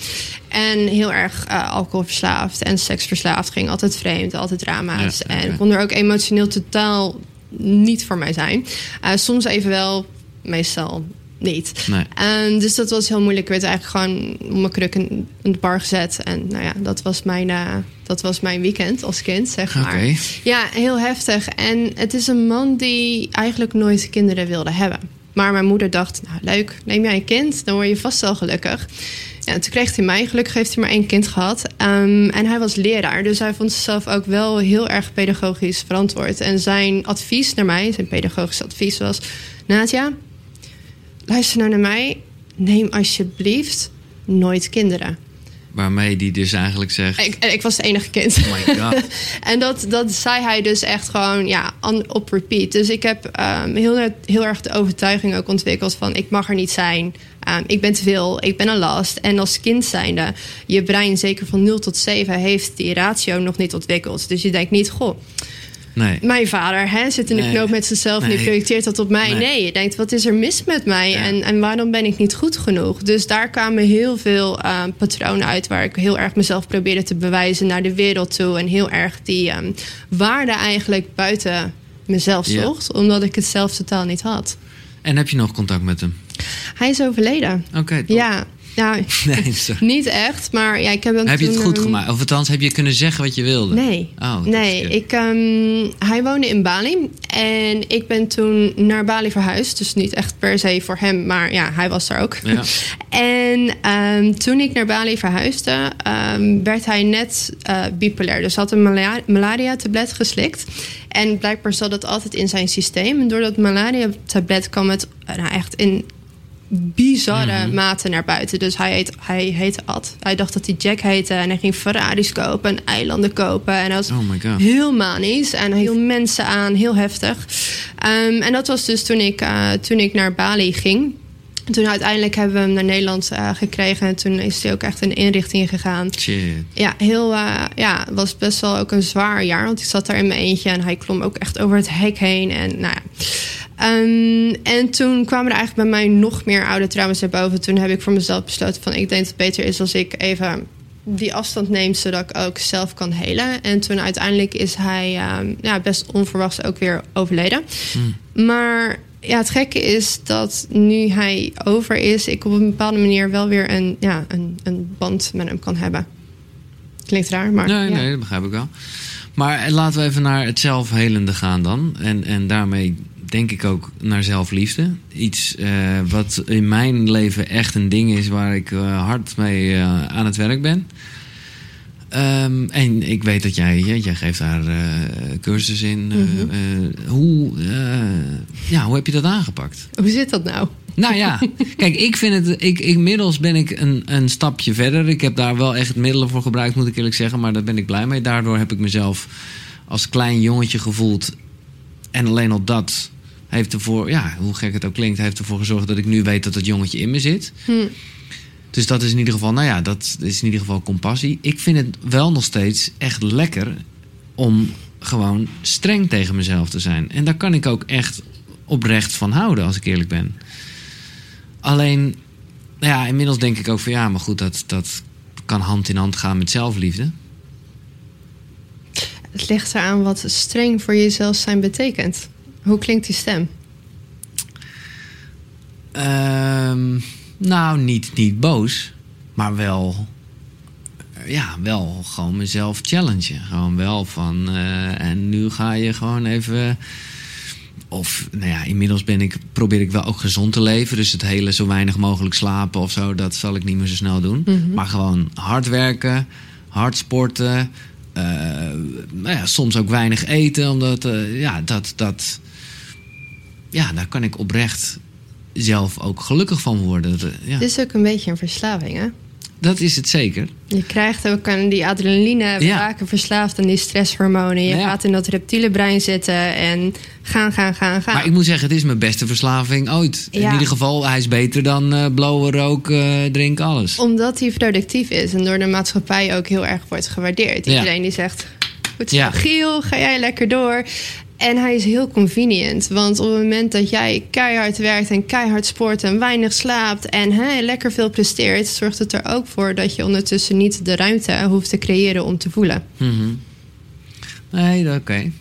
En heel erg eh, alcoholverslaafd en seksverslaafd. Ging altijd vreemd, altijd drama's. En kon er ook emotioneel totaal niet voor mij zijn. Eh, soms even wel, meestal niet. Nee. En dus dat was heel moeilijk. Ik werd eigenlijk gewoon op mijn kruk in, in de bar gezet. En nou ja, dat was mijn, eh, dat was mijn weekend als kind, zeg maar. Ja, heel heftig. En het is een man die eigenlijk nooit kinderen wilde hebben. Maar mijn moeder dacht, nou leuk, neem jij een kind, dan word je vast wel gelukkig. Ja, en toen kreeg hij mij. Gelukkig heeft hij maar één kind gehad. Ehm, en hij was leraar, dus hij vond zichzelf ook wel heel erg pedagogisch verantwoord. En zijn advies naar mij, zijn pedagogisch advies was... Nadia, luister nou naar mij. Neem alsjeblieft nooit kinderen. Waarmee die dus eigenlijk zegt... Ik, ik was het enige kind. Oh my god. en dat, dat zei hij dus echt gewoon ja, op repeat. Dus ik heb ehm, heel, heel erg de overtuiging ook ontwikkeld van... ik mag er niet zijn, Ehm, ik ben te veel, ik ben een last. En als kind zijnde, je brein zeker van 0 tot 7... heeft die ratio nog niet ontwikkeld. Dus je denkt niet, goh, Nee. mijn vader hè, zit in de Nee. knoop met zichzelf en die projecteert dat op mij. Nee. Je denkt, wat is er mis met mij Ja. en, en waarom ben ik niet goed genoeg? Dus daar kwamen heel veel eh, patronen uit waar ik heel erg mezelf probeerde te bewijzen naar de wereld toe. En heel erg die ehm, waarde eigenlijk buiten mezelf Ja. zocht, omdat ik het zelf totaal niet had. En heb je nog contact met hem? Hij is overleden. Oké. Ja, nou, Nee, sorry. niet echt, maar ja, ik heb hem Heb je het goed ehm, gemaakt? Of althans, heb je kunnen zeggen wat je wilde? Nee. Oh, dat nee, ik, ehm, hij woonde in Bali. En ik ben toen naar Bali verhuisd. Dus niet echt per se voor hem, maar ja, hij was daar ook. Ja. En ehm, toen ik naar Bali verhuisde, werd hij net eh, bipolair. Dus had een malaria- malaria-tablet geslikt. En blijkbaar zat het altijd in zijn systeem. En door dat malaria-tablet kwam het eh, nou, echt in bizarre Mhm. mate naar buiten. Dus hij, heet, hij heette Ad. Hij dacht dat hij Jack heette. En hij ging Ferraris kopen en eilanden kopen. En hij was Oh my god. heel manisch. En hij hield mensen aan, heel heftig. Ehm, en dat was dus toen ik, eh, toen ik naar Bali ging. Toen uiteindelijk hebben we hem naar Nederland eh, gekregen. En toen is hij ook echt in inrichting gegaan. Shit. Ja, heel, eh, ja, was best wel ook een zwaar jaar. Want ik zat daar in mijn eentje en hij klom ook echt over het hek heen. En, nou ja. Ehm, en toen kwamen er eigenlijk bij mij nog meer oude trauma's naar boven. Toen heb ik voor mezelf besloten van ik denk dat het beter is als ik even die afstand neem, zodat ik ook zelf kan helen. En toen uiteindelijk is hij ehm, ja, best onverwachts ook weer overleden. Maar ja, het gekke is dat nu hij over is, ik op een bepaalde manier wel weer een, ja, een, een band met hem kan hebben. Klinkt raar, maar. Nee, ja. nee, dat begrijp ik wel. Maar eh, laten we even naar het zelfhelende gaan dan. En, en daarmee denk ik ook naar zelfliefde. Iets eh, wat in mijn leven echt een ding is waar ik eh, hard mee eh, aan het werk ben. Ehm, en ik weet dat jij, jij geeft daar cursus in. Eh, hoe, ja, hoe heb je dat aangepakt? Hoe zit dat nou? Nou ja, kijk, ik vind het. Ik, inmiddels ben ik een, een stapje verder. Ik heb daar wel echt middelen voor gebruikt, moet ik eerlijk zeggen. Maar daar ben ik blij mee. Daardoor heb ik mezelf als klein jongetje gevoeld. En alleen al dat heeft ervoor, ja, hoe gek het ook klinkt, heeft ervoor gezorgd dat ik nu weet dat dat jongetje in me zit. Hm. Dus dat is in ieder geval, nou ja, dat is in ieder geval compassie. Ik vind het wel nog steeds echt lekker om gewoon streng tegen mezelf te zijn. En daar kan ik ook echt oprecht van houden, als ik eerlijk ben. Alleen, nou ja, inmiddels denk ik ook van ja, maar goed, dat, dat kan hand in hand gaan met zelfliefde. Het ligt eraan wat streng voor jezelf zijn betekent. Hoe klinkt die stem? Ehm, nou, niet, niet boos, maar wel, ja, wel gewoon mezelf challengen. Gewoon wel van, eh, en nu ga je gewoon even. Of, nou ja, inmiddels ben ik, probeer ik wel ook gezond te leven. Dus het hele zo weinig mogelijk slapen of zo, dat zal ik niet meer zo snel doen. Mhm. Maar gewoon hard werken, hard sporten. eh, nou ja, soms ook weinig eten, omdat, eh, ja, dat, dat, ja, daar kan ik oprecht zelf ook gelukkig van worden. Dat, eh, ja. Het is ook een beetje een verslaving, hè? Dat is het zeker. Je krijgt ook aan die adrenaline, Ja. raken verslaafd aan die stresshormonen. Je Ja. gaat in dat reptiele brein zitten en gaan, gaan, gaan, gaan. Maar ik moet zeggen, het is mijn beste verslaving ooit. In Ja. ieder geval, hij is beter dan eh blowen, rook, eh drinken, alles. Omdat hij productief is en door de maatschappij ook heel erg wordt gewaardeerd. Ja. Iedereen die zegt, goed zo, Ja. Giel, ga jij lekker door. En hij is heel convenient. Want op het moment dat jij keihard werkt en keihard sport en weinig slaapt en hè, lekker veel presteert, zorgt het er ook voor dat je ondertussen niet de ruimte hoeft te creëren om te voelen. Mhm. Nee, oké.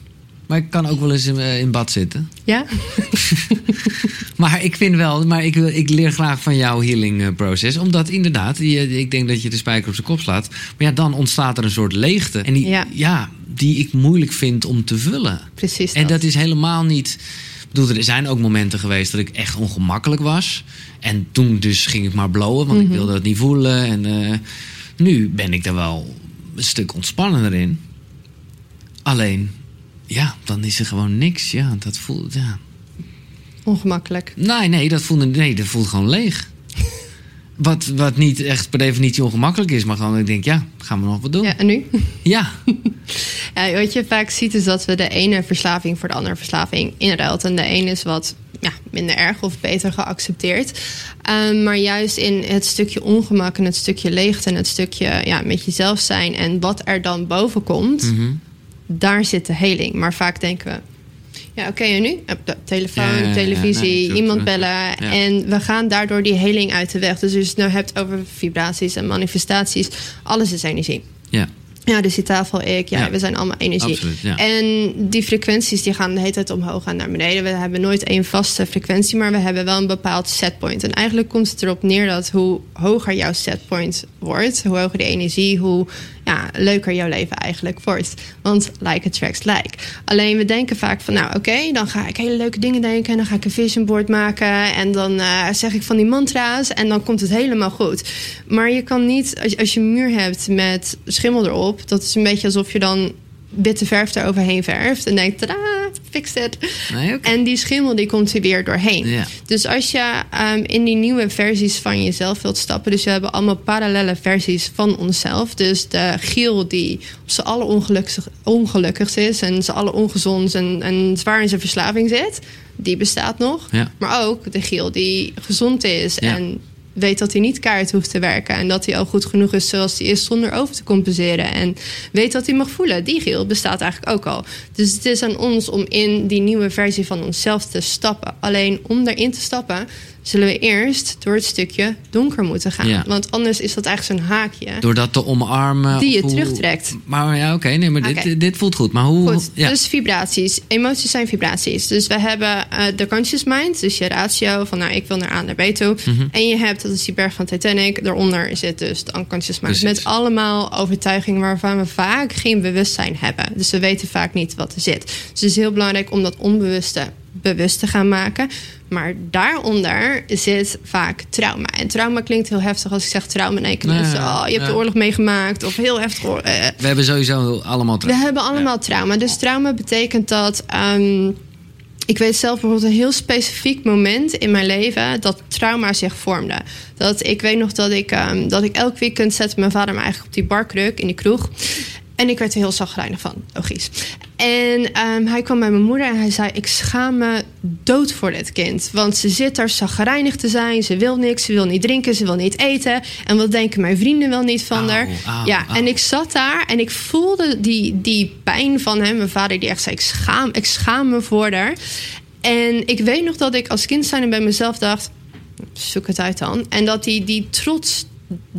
Maar ik kan ook wel eens in, eh, in bad zitten. Ja? Maar ik vind wel, maar ik, wil- ik leer graag van jouw healing eh, proces. Omdat inderdaad, je, ik denk dat je de spijker op zijn kop slaat. Maar ja, dan ontstaat er een soort leegte. En die, ja. Ja. die ik moeilijk vind om te vullen. Precies. En dat is helemaal niet. Ik bedoel, er zijn ook momenten geweest dat ik echt ongemakkelijk was. En toen dus ging ik maar blowen, want ik wilde het niet voelen. En eh, nu ben ik er wel een stuk ontspannender in. Alleen, ja, dan is er gewoon niks. Ja, dat voelt. Ja. Ongemakkelijk. Nee, nee, dat voelde, nee, dat voelt gewoon leeg. Wat, wat niet echt per definitie ongemakkelijk is, maar gewoon ik denk, ja, gaan we nog wat doen? Ja, en nu? Ja. ja, wat je vaak ziet is dat we de ene verslaving voor de andere verslaving inruilt. En de ene is wat ja, minder erg of beter geaccepteerd. Um, maar juist in het stukje ongemak en het stukje leegte en het stukje ja, met jezelf zijn en wat er dan boven komt, Mhm. Daar zit de heling. Maar vaak denken we. Ja, oké, en nu? Eh, Telefoon, Ja, ja, ja, televisie, nee, iemand bellen. En we gaan daardoor die heling uit de weg. Dus als je het nou hebt over vibraties en manifestaties, alles is energie. Ja. Ja, dus die tafel, ik, ja, Ja. we zijn allemaal energie. Absoluut, ja. En die frequenties die gaan de hele tijd omhoog en naar beneden. We hebben nooit één vaste frequentie, maar we hebben wel een bepaald setpoint. En eigenlijk komt het erop neer dat hoe hoger jouw setpoint wordt, hoe hoger de energie, hoe ja, leuker jouw leven eigenlijk wordt. Want like attracts like. Alleen we denken vaak van, nou oké, dan ga ik hele leuke dingen denken en dan ga ik een vision board maken en dan eh, zeg ik van die mantra's en dan komt het helemaal goed. Maar je kan niet, als, als je een muur hebt met schimmel erop, dat is een beetje alsof je dan witte verf eroverheen verft en denkt, tada, fix it. Nee. En die schimmel die komt er weer doorheen. Ja. Dus als je ehm, in die nieuwe versies van jezelf wilt stappen, dus we hebben allemaal parallele versies van onszelf. Dus de Giel die op z'n alle ongelukkig, ongelukkigst is en z'n alle ongezond en, en zwaar in zijn verslaving zit, die bestaat nog. Ja. Maar ook de Giel die gezond is Ja. en weet dat hij niet kaart hoeft te werken. En dat hij al goed genoeg is zoals hij is zonder over te compenseren. En weet dat hij mag voelen. Die Giel bestaat eigenlijk ook al. Dus het is aan ons om in die nieuwe versie van onszelf te stappen. Alleen om daarin te stappen zullen we eerst door het stukje donker moeten gaan. Ja. Want anders is dat eigenlijk zo'n haakje. Door dat te omarmen. Die je hoe- terugtrekt. Maar ja, oké, nee, maar dit, dit voelt goed. Maar hoe. Goed, ja. dus vibraties. Emoties zijn vibraties. Dus we hebben eh, de conscious mind, dus je ratio van nou, ik wil naar A naar B toe. Mhm. En je hebt, dat is die berg van Titanic, daaronder zit dus de unconscious mind. Precies. Met allemaal overtuigingen waarvan we vaak geen bewustzijn hebben. Dus we weten vaak niet wat er zit. Dus het is heel belangrijk om dat onbewuste bewust te gaan maken. Maar daaronder zit vaak trauma. En trauma klinkt heel heftig als ik zeg trauma. Nee, mensen, oh, je hebt ja. de oorlog meegemaakt. Of heel heftig. eh, We hebben sowieso allemaal we trauma. hebben allemaal trauma. Dus trauma betekent dat. ehm, ik weet zelf bijvoorbeeld een heel specifiek moment in mijn leven dat trauma zich vormde. Dat ik weet nog dat ik, ehm, dat ik elk weekend zette mijn vader me eigenlijk op die barkruk in die kroeg. En ik werd er heel zagrijnig van, logisch. En ehm, hij kwam bij mijn moeder en hij zei: Ik schaam me dood voor dit kind. Want ze zit daar zagrijnig te zijn. Ze wil niks, ze wil niet drinken, ze wil niet eten. En wat denken mijn vrienden wel niet van haar? ja, en ik zat daar en ik voelde die, die pijn van hem. Mijn vader die echt zei: ik schaam, ik schaam me voor haar. En ik weet nog dat ik als kind zijn bij mezelf dacht: zoek het uit dan. En dat die, die trots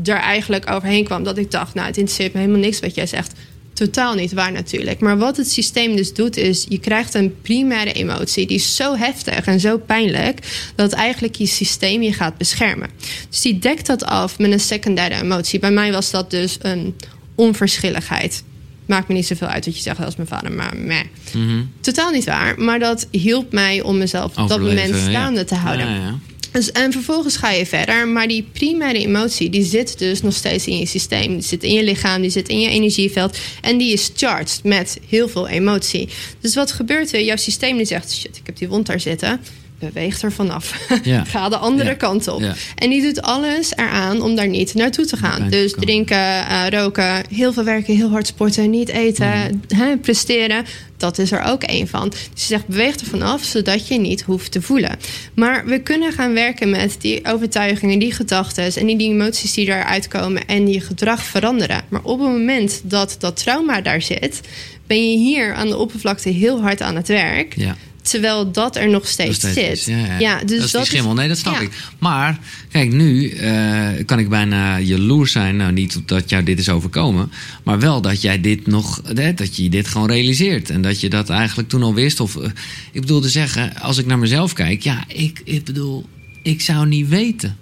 er eigenlijk overheen kwam. Dat ik dacht: nou, het interesseert me helemaal niks wat jij zegt. Totaal niet waar natuurlijk. Maar wat het systeem dus doet, is je krijgt een primaire emotie. Die is zo heftig en zo pijnlijk. dat eigenlijk je systeem je gaat beschermen. Dus die dekt dat af met een secundaire emotie. Bij mij was dat dus een onverschilligheid. Maakt me niet zoveel uit wat je zegt als mijn vader, maar meh. Mhm. Totaal niet waar. Maar dat hielp mij om mezelf op dat moment ja. staande te houden. Ja, ja. Dus, en vervolgens ga je verder. Maar die primaire emotie, die zit dus nog steeds in je systeem. Die zit in je lichaam, die zit in je energieveld. En die is charged met heel veel emotie. Dus wat gebeurt er? Jouw systeem die zegt, shit, ik heb die wond daar zitten. Beweeg er vanaf. Ja. Ga de andere Ja. kant op. Ja. En die doet alles eraan om daar niet naartoe te gaan. Dus komen. drinken, eh, roken, heel veel werken, heel hard sporten, niet eten, Mhm. hè, presteren. Dat is er ook één van. Dus je zegt, beweeg er vanaf, zodat je niet hoeft te voelen. Maar we kunnen gaan werken met die overtuigingen, die gedachten en die, die emoties die eruit komen en die gedrag veranderen. Maar op het moment dat dat trauma daar zit, ben je hier aan de oppervlakte heel hard aan het werk. Ja. Terwijl dat er nog steeds, Nog steeds zit. is. Ja, ja. dus dat is die schimmel. Nee, dat snap ja. ik. Maar, kijk, nu eh, kan ik bijna jaloers zijn. Nou, niet dat jou dit is overkomen. Maar wel dat jij dit nog... hè, dat je dit gewoon realiseert. En dat je dat eigenlijk toen al wist. Of, eh, ik bedoel te zeggen, als ik naar mezelf kijk... Ja, ik, ik bedoel, ik zou niet weten...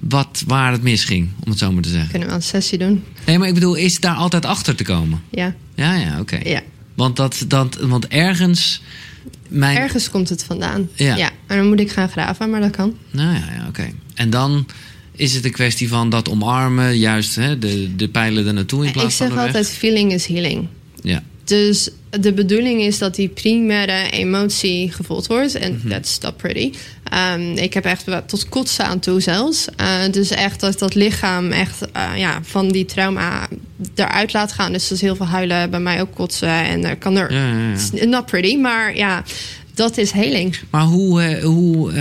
Wat, waar het misging, om het zo maar te zeggen. Kunnen we een sessie doen? Nee, maar ik bedoel, is daar altijd achter te komen? Ja. Ja, ja, oké. ja. Want, dat, dat, want ergens... Mijn, Ergens komt het vandaan. Ja. En dan moet ik gaan graven, maar dat kan. Nou ja, ja oké. En dan is het een kwestie van dat omarmen, juist hè, de, de pijlen er naartoe in Ik plaats van zeg de weg. altijd, feeling is healing. Ja, Dus de bedoeling is dat die primaire emotie gevoeld wordt. En Mhm. that's not pretty. Ehm, ik heb echt tot kotsen aan toe zelfs. Uh, dus echt dat dat lichaam echt uh, ja, van die trauma eruit laat gaan. Dus dat is heel veel huilen, bij mij ook kotsen. En er kan er... Ja, ja, ja. Not pretty, maar ja, dat is heling. Maar hoe... Uh, hoe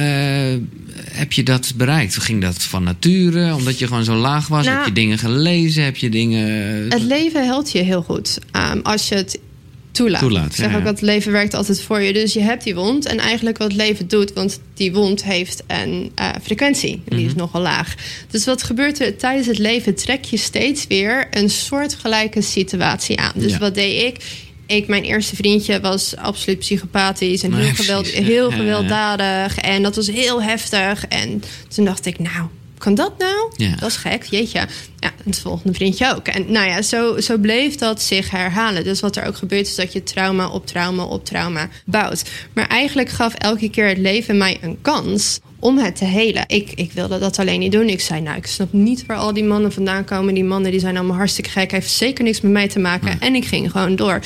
heb je dat bereikt? Ging dat van nature? Omdat je gewoon zo laag was? Nou, heb je dingen gelezen? Heb je dingen... Het leven helpt je heel goed. Um, als je het toelaat. toelaat ik zeg ja, ook dat het leven werkt altijd voor je. Dus je hebt die wond. En eigenlijk wat het leven doet, want die wond heeft een uh, frequentie. En die mm -hmm. is nogal laag. Dus wat gebeurt er tijdens het leven? Trek je steeds weer een soortgelijke situatie aan. Dus ja. wat deed ik? Ik, mijn eerste vriendje was absoluut psychopathisch en heel, geweld, heel gewelddadig. En dat was heel heftig. En toen dacht ik, nou, kan dat nou? Ja. Dat is gek, jeetje. Ja, en het volgende vriendje ook. En nou ja, zo, zo bleef dat zich herhalen. Dus wat er ook gebeurt is dat je trauma op trauma op trauma bouwt. Maar eigenlijk gaf elke keer het leven mij een kans om het te helen. Ik, ik wilde dat alleen niet doen. Ik zei, nou, ik snap niet waar al die mannen vandaan komen. Die mannen die zijn allemaal hartstikke gek. Heeft zeker niks met mij te maken. En ik ging gewoon door.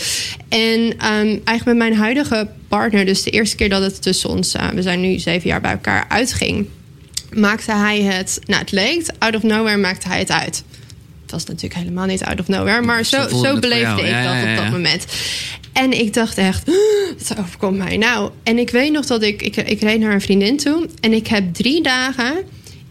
En um, eigenlijk met mijn huidige partner, dus de eerste keer dat het tussen ons, uh, we zijn nu zeven jaar bij elkaar, uitging maakte hij het, nou het leek, out of nowhere maakte hij het uit. Het was natuurlijk helemaal niet out of nowhere, maar zo, zo, beleefde ik dat op dat moment. En ik dacht echt, wat overkomt mij nou? En ik weet nog dat ik, ik, ik reed naar een vriendin toe en ik heb drie dagen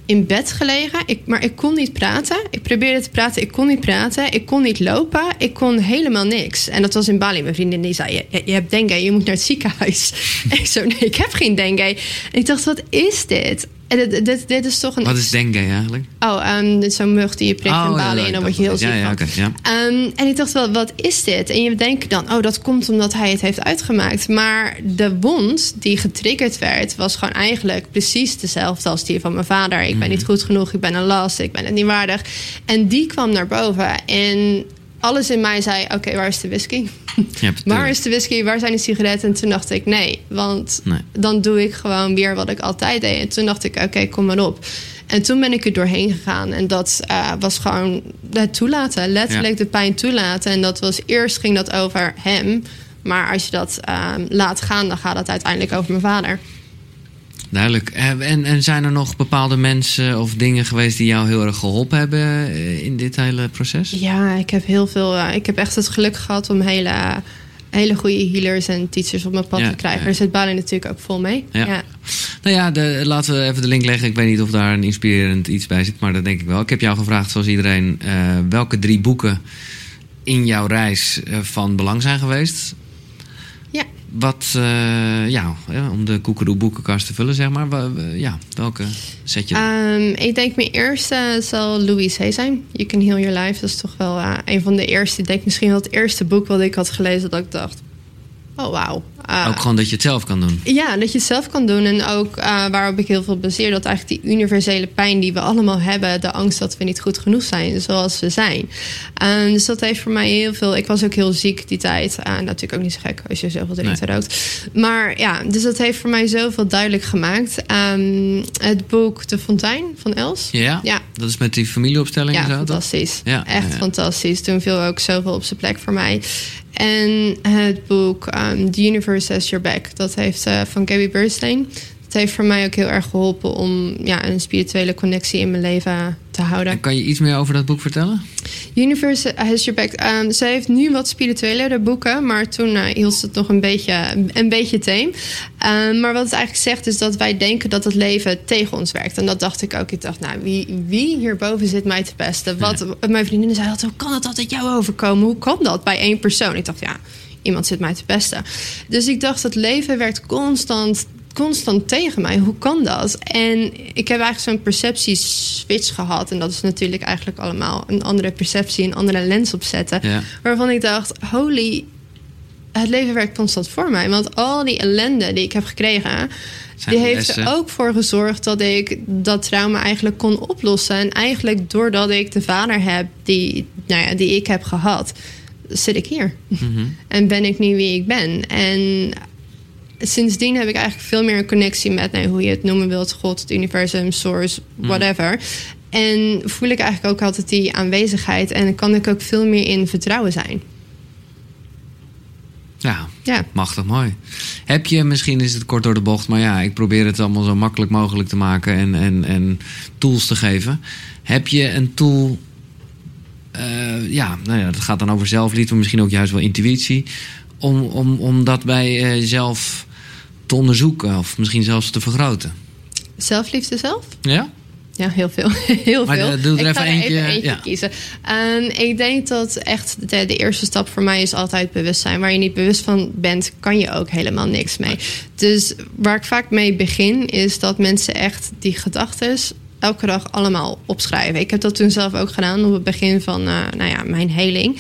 in bed gelegen, ik, maar ik kon niet praten. Ik probeerde te praten, ik kon niet praten. Ik kon niet lopen, ik kon helemaal niks. En dat was in Bali. Mijn vriendin die zei, je, je hebt dengue, je moet naar het ziekenhuis. en ik zo, nee, ik heb geen dengue. En ik dacht, wat is dit? Dit, dit, dit, is toch een... Wat is dengue eigenlijk? Oh, um, zo'n mug die je prikt oh, in Bali ja, en dan word je heel ziek ja, ja, okay, ja. Um, en ik dacht wel, wat is dit? En je denkt dan, oh, dat komt omdat hij het heeft uitgemaakt. Maar de wond die getriggerd werd, was gewoon eigenlijk precies dezelfde als die van mijn vader. Ik ben niet goed genoeg, ik ben een last, ik ben het niet waardig. En die kwam naar boven. En alles in mij zei: Oké, waar is de whisky? Waar is de whisky? Waar zijn de sigaretten? En toen dacht ik: Nee, want nee. dan doe ik gewoon weer wat ik altijd deed. En toen dacht ik: Oké, kom maar op. En toen ben ik er doorheen gegaan. En dat uh, was gewoon het toelaten. Letterlijk ja. de pijn toelaten. En dat was eerst ging dat over hem. Maar als je dat uh, laat gaan, dan gaat het uiteindelijk over mijn vader. Duidelijk. En, en zijn er nog bepaalde mensen of dingen geweest die jou heel erg geholpen hebben eh, in dit hele proces? Ja, ik heb heel veel. Uh, ik heb echt het geluk gehad om hele, hele goede healers en teachers op mijn pad ja, te krijgen. Ja. Daar zit Bali natuurlijk ook vol mee. Ja. ja. Nou ja, de, laten we even de link leggen. Ik weet niet of daar een inspirerend iets bij zit, maar dat denk ik wel. Ik heb jou gevraagd, zoals iedereen, uh, welke drie boeken in jouw reis van belang zijn geweest. Wat, uh, ja, om de koekeroe boekenkast te vullen, zeg maar. Ja, welke zet je? Um, ik denk mijn eerste zal Louise Hay zijn. You Can Heal Your Life. Dat is toch wel uh, een van de eerste. Ik denk misschien wel het eerste boek wat ik had gelezen dat ik dacht... Oh, wauw. Uh, ook gewoon dat je het zelf kan doen. Ja, dat je het zelf kan doen. En ook uh, waarop ik heel veel baseer, dat eigenlijk die universele pijn die we allemaal hebben, de angst dat we niet goed genoeg zijn zoals we zijn. Dus dat heeft voor mij heel veel. Ik was ook heel ziek die tijd. Uh, natuurlijk ook niet zo gek als je zoveel drinkt nee. Maar ja, dus dat heeft voor mij zoveel duidelijk gemaakt. Um, het boek De Fontein van Els. Ja, ja, dat is met die familieopstelling ja, zo. Fantastisch. Ja, echt ja. fantastisch. Toen viel ook zoveel op zijn plek voor mij. En het boek um, The Universe Has Your Back. Dat heeft uh, van Gabby Bernstein. Het heeft voor mij ook heel erg geholpen om ja, een spirituele connectie in mijn leven te houden. En kan je iets meer over dat boek vertellen? Universe Has Your Back. Um, ze heeft nu wat spirituelere boeken, maar toen uh, hield ze het nog een beetje, een beetje team. Um, maar wat het eigenlijk zegt is dat wij denken dat het leven tegen ons werkt. En dat dacht ik ook. Ik dacht, nou, wie, wie hierboven zit mij te pesten? Wat, ja. Mijn vriendin zei altijd, hoe kan het altijd jou overkomen? Hoe kan dat bij één persoon? Ik dacht, ja, iemand zit mij te pesten. Dus ik dacht, het leven werkt constant constant tegen mij. Hoe kan dat? En ik heb eigenlijk zo'n perceptieswitch gehad. En dat is natuurlijk eigenlijk allemaal een andere perceptie, een andere lens opzetten. Ja. Waarvan ik dacht, holy, het leven werkt constant voor mij. Want al die ellende die ik heb gekregen, Zijn die heeft er ook voor gezorgd dat ik dat trauma eigenlijk kon oplossen. En eigenlijk doordat ik de vader heb die, nou ja, die ik heb gehad, zit ik hier. Mm -hmm. En ben ik nu wie ik ben. En sindsdien heb ik eigenlijk veel meer een connectie met nee, hoe je het noemen wilt: God, het universum, source, whatever. Mm. En voel ik eigenlijk ook altijd die aanwezigheid en kan ik ook veel meer in vertrouwen zijn. Ja, Ja. Machtig mooi. Heb je, misschien is het kort door de bocht, maar ja, ik probeer het allemaal zo makkelijk mogelijk te maken en, en, en tools te geven. Heb je een tool, eh, ja, nou ja, dat gaat dan over zelfliefde, misschien ook juist wel intuïtie, om, om, om dat bij jezelf te onderzoeken of misschien zelfs te vergroten? Zelfliefde zelf? Ja? Ja, heel veel. heel Maar veel. de- doe er ik even ga er eentje, even eentje ja. kiezen. Ehm, ik denk dat echt de, de eerste stap voor mij is altijd bewustzijn. Waar je niet bewust van bent, kan je ook helemaal niks mee. Dus waar ik vaak mee begin, is dat mensen echt die gedachten elke dag allemaal opschrijven. Ik heb dat toen zelf ook gedaan op het begin van eh, nou ja, mijn heling.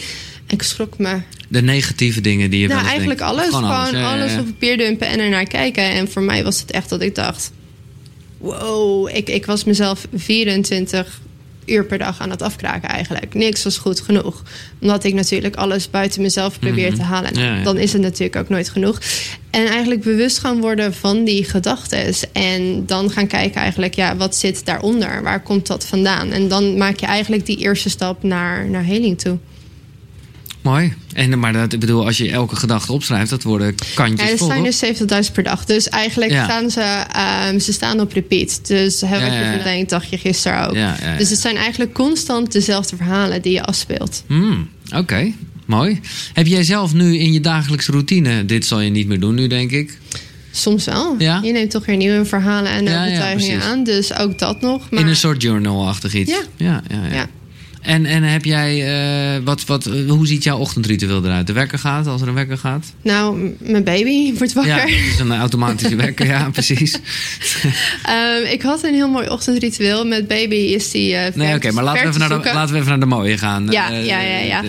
Ik schrok me De negatieve dingen die je nou, eigenlijk denkt. alles. Gewoon, alles ja. op papier dumpen en ernaar kijken. En voor mij was het echt dat ik dacht... Wow, ik, ik was mezelf 24 uur per dag aan het afkraken eigenlijk. Niks was goed genoeg. Omdat ik natuurlijk alles buiten mezelf probeer te halen. Mhm. Ja, ja. Dan is het natuurlijk ook nooit genoeg. En eigenlijk bewust gaan worden van die gedachten. En dan gaan kijken eigenlijk, ja, wat zit daaronder? Waar komt dat vandaan? En dan maak je eigenlijk die eerste stap naar, naar heling toe. Mooi. En, maar dat, ik bedoel, als je elke gedachte opschrijft, dat worden kantjes Ja, er zijn dus 70.000 per dag. Dus eigenlijk Ja. staan ze, ehm, ze staan op repeat. Dus hebben Ja, we ja, ja. ja, dacht je gisteren ook. Dus het zijn eigenlijk constant dezelfde verhalen die je afspeelt. Hmm, Oké, mooi. Heb jij zelf nu in je dagelijkse routine, dit zal je niet meer doen nu, denk ik. Soms wel. Ja? Je neemt toch weer nieuwe verhalen en Ja, ja, overtuigingen aan. Dus ook dat nog. Maar In een soort journal-achtig iets. Ja, ja. Ja. En, en heb jij, eh, wat, wat, eh, hoe ziet jouw ochtendritueel eruit? De wekker gaat, als er een wekker gaat? nou, mijn baby wordt Ja, wakker. het is een automatische wekker, ja, precies. Ehm, ik had een heel mooi ochtendritueel. Met baby is die eh Nee, oké, maar laten we, even naar de, laten we even naar de mooie gaan. Ja, ja, ja, ja.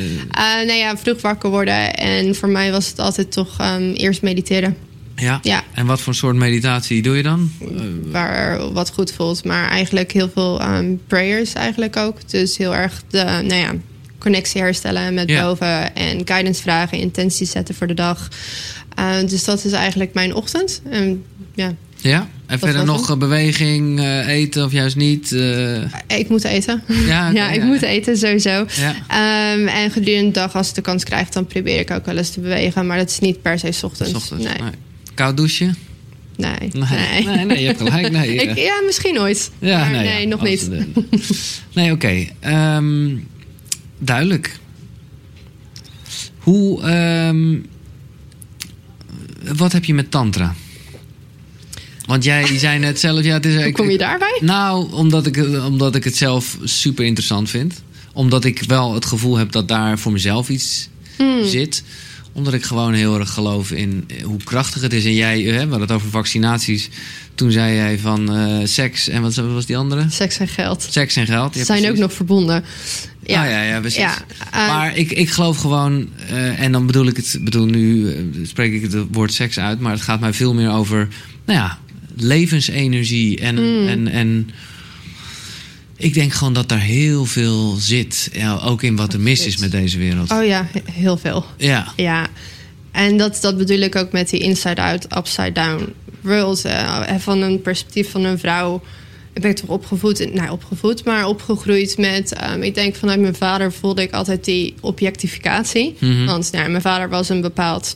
nou ja, vroeg wakker worden. En voor mij was het altijd toch ehm, eerst mediteren. Ja. Ja. En wat voor soort meditatie doe je dan? waar wat goed voelt. Maar eigenlijk heel veel ehm, prayers eigenlijk ook. Dus heel erg de nou ja, connectie herstellen met Ja. boven. En guidance vragen, intenties zetten voor de dag. Eh, dus dat is eigenlijk mijn ochtend. En, ja, Ja? En verder nog eh, beweging, eh, eten of juist niet? eh, ik moet eten. Ja, ja, ik ja, moet eten sowieso. ja. Ehm, en gedurende de dag, als ik de kans krijg, dan probeer ik ook wel eens te bewegen. Maar dat is niet per se ochtends. Ochtends, Nee, nee. Koud douchen? nee, Nee, nee, nee, je hebt gelijk. Nee, Ik, eh, ja, misschien ooit. ja, maar nee, nee, ja, nog niet. de- nee, oké. Ehm, duidelijk. Hoe, ehm, wat heb je met tantra? Want jij zei net zelf, ja, het is... Hoe kom je daarbij? Nou, omdat ik, het- omdat ik het zelf super interessant vind. Omdat ik wel het gevoel heb dat daar voor mezelf iets Hmm. zit. Omdat ik gewoon heel erg geloof in eh, hoe krachtig het is. En jij, hè, we hadden het over vaccinaties. Toen zei jij van eh, seks en wat was die andere? Seks en geld. Seks en geld. Ja, zijn precies. ook nog verbonden. Ja, ja, ja, precies. Ja, eh, maar ik, ik geloof gewoon, eh, en dan bedoel ik het, bedoel nu eh, spreek ik het woord seks uit, maar het gaat mij veel meer over, nou ja, levensenergie en, Hmm. en, en ik denk gewoon dat daar heel veel zit, ja, ook in wat er mis is met deze wereld. Oh ja, he- heel veel. Ja, Ja. En dat, dat bedoel ik ook met die inside-out, upside-down world. eh, van een perspectief van een vrouw. Ik ben toch opgevoed, nou opgevoed, maar opgegroeid met... ehm, ik denk vanuit mijn vader voelde ik altijd die objectificatie. Mhm. Want nou, mijn vader was een bepaald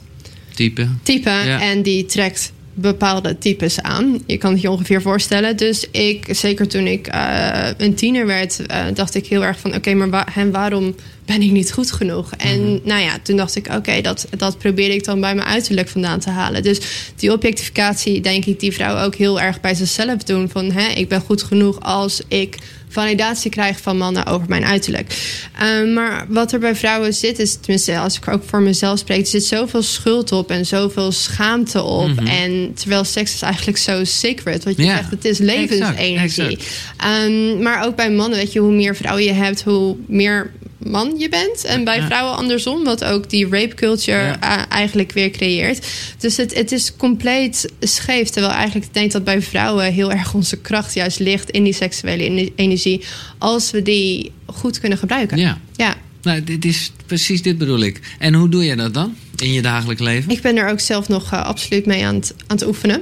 type. type Ja. en die trekt bepaalde types aan. Je kan het je ongeveer voorstellen. Dus ik, zeker toen ik eh, een tiener werd, eh, dacht ik heel erg van: oké, maar wa- en waarom ben ik niet goed genoeg? En Mhm. nou ja, toen dacht ik: oké, dat, dat probeerde ik dan bij mijn uiterlijk vandaan te halen. Dus die objectificatie, denk ik, die vrouwen ook heel erg bij zichzelf doen: van hè, ik ben goed genoeg als ik validatie krijg van mannen over mijn uiterlijk. Um, maar wat er bij vrouwen zit, is tenminste, als ik ook voor mezelf spreek, er zit zoveel schuld op en zoveel schaamte op. Mhm. En terwijl seks is eigenlijk zo sacred. Wat je Ja, zegt, het is levensenergie. exact, Um, maar ook bij mannen, weet je, hoe meer vrouwen je hebt, hoe meer man je bent. En bij vrouwen andersom, wat ook die rape culture Ja. eigenlijk weer creëert. Dus het, het is compleet scheef. Terwijl eigenlijk ik denk dat bij vrouwen heel erg onze kracht juist ligt in die seksuele ener- energie. Als we die goed kunnen gebruiken. Ja. ja. Nou, dit is precies dit bedoel ik. En hoe doe je dat dan in je dagelijks leven? Ik ben er ook zelf nog uh, absoluut mee aan het, aan het oefenen.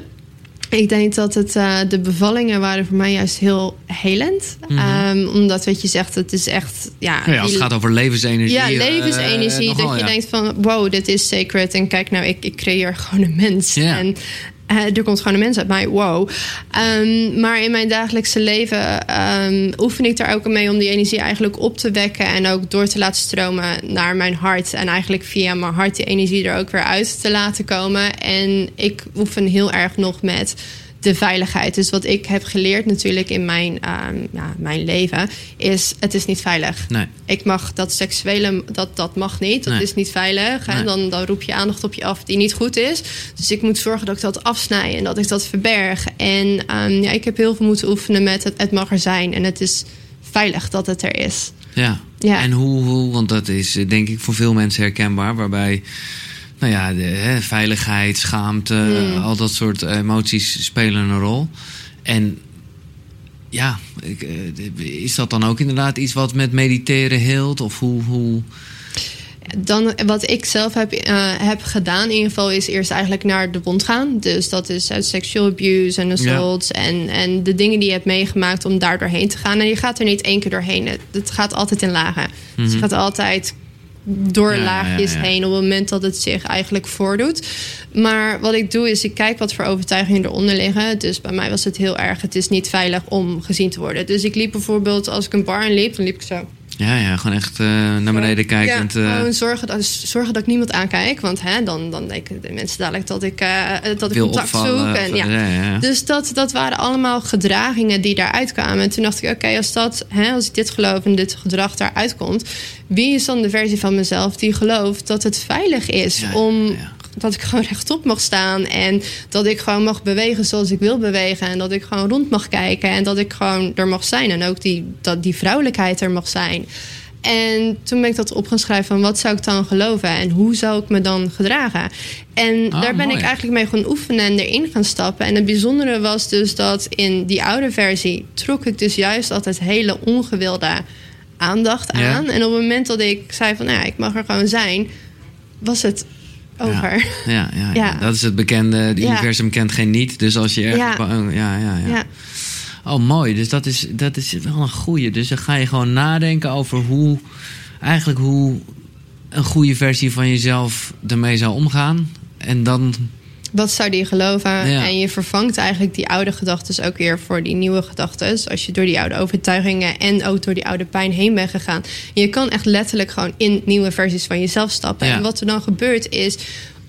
Ik denk dat het, uh, de bevallingen waren voor mij juist heel helend. Mm -hmm. um, omdat wat je zegt, het is echt... Ja, ja als het gaat over levensenergie. Ja, levensenergie. Uh, dat je ja. denkt van, wow, dit is sacred. En kijk nou, ik, ik creëer gewoon een mens. En er komt gewoon een mens uit mij, wow. Um, maar in mijn dagelijkse leven um, oefen ik daar ook mee om die energie eigenlijk op te wekken en ook door te laten stromen naar mijn hart. En eigenlijk via mijn hart die energie er ook weer uit te laten komen. En ik oefen heel erg nog met de veiligheid. Dus wat ik heb geleerd natuurlijk in mijn, um, ja, mijn leven is het is niet veilig. Nee. Ik mag dat seksuele, dat, dat mag niet. Dat Nee. is niet veilig. Hè? Dan, dan roep je aandacht op je af die niet goed is. Dus ik moet zorgen dat ik dat afsnij en dat ik dat verberg. En um, ja, ik heb heel veel moeten oefenen met het, het mag er zijn. En het is veilig dat het er is. Ja. Ja. En hoe, hoe, want dat is denk ik voor veel mensen herkenbaar, waarbij nou ja, de, hè, veiligheid, schaamte, Hmm. al dat soort emoties spelen een rol. En ja, ik, eh, is dat dan ook inderdaad iets wat met mediteren heelt? Of hoe. hoe... Dan, wat ik zelf heb, uh, heb gedaan, in ieder geval, is eerst eigenlijk naar de wond gaan. Dus dat is uit sexual abuse en assaults ja. en, en de dingen die je hebt meegemaakt om daar doorheen te gaan. En je gaat er niet één keer doorheen. Het, het gaat altijd in lagen. Mm -hmm. Dus je gaat altijd door ja, laagjes ja, ja, heen op het moment dat het zich eigenlijk voordoet. Maar wat ik doe is, ik kijk wat voor overtuigingen eronder liggen. Dus bij mij was het heel erg, het is niet veilig om gezien te worden. Dus ik liep bijvoorbeeld, als ik een bar inliep, dan liep ik zo. Ja, ja, gewoon echt uh, naar beneden kijkend. Ja, gewoon zorgen dat, zorgen dat ik niemand aankijk. Want hè, dan, dan denken de mensen dadelijk dat ik, uh, dat ik contact zoek. En, ja. Ja, ja. Dus dat, dat waren allemaal gedragingen die daaruit kwamen. En toen dacht ik, oké, okay, als, dat, hè, als ik dit geloof en dit gedrag daaruit komt... wie is dan de versie van mezelf die gelooft dat het veilig is om dat ik gewoon rechtop mag staan. En dat ik gewoon mag bewegen zoals ik wil bewegen. En dat ik gewoon rond mag kijken. En dat ik gewoon er mag zijn. En ook die, dat die vrouwelijkheid er mag zijn. En toen ben ik dat op gaan schrijven van wat zou ik dan geloven en hoe zou ik me dan gedragen. En oh, daar ben mooi. ik eigenlijk mee gaan oefenen en erin gaan stappen. En het bijzondere was dus dat in die oude versie trok ik dus juist altijd hele ongewilde aandacht aan. Ja. En op het moment dat ik zei van nou ja, ik mag er gewoon zijn, was het over. Ja, ja, ja, dat is het bekende. Het universum kent geen niet. Dus als je ergens. Ja. Ja, ja, ja. ja. Ja. Oh, mooi. Dus dat is, dat is wel een goeie. Dus dan ga je gewoon nadenken over hoe. Eigenlijk hoe een goede versie van jezelf ermee zou omgaan. En dan. Wat zou die geloven? Ja. En je vervangt eigenlijk die oude gedachten ook weer voor die nieuwe gedachten. Als je door die oude overtuigingen en ook door die oude pijn heen bent gegaan. Je kan echt letterlijk gewoon in nieuwe versies van jezelf stappen. Ja. En wat er dan gebeurt is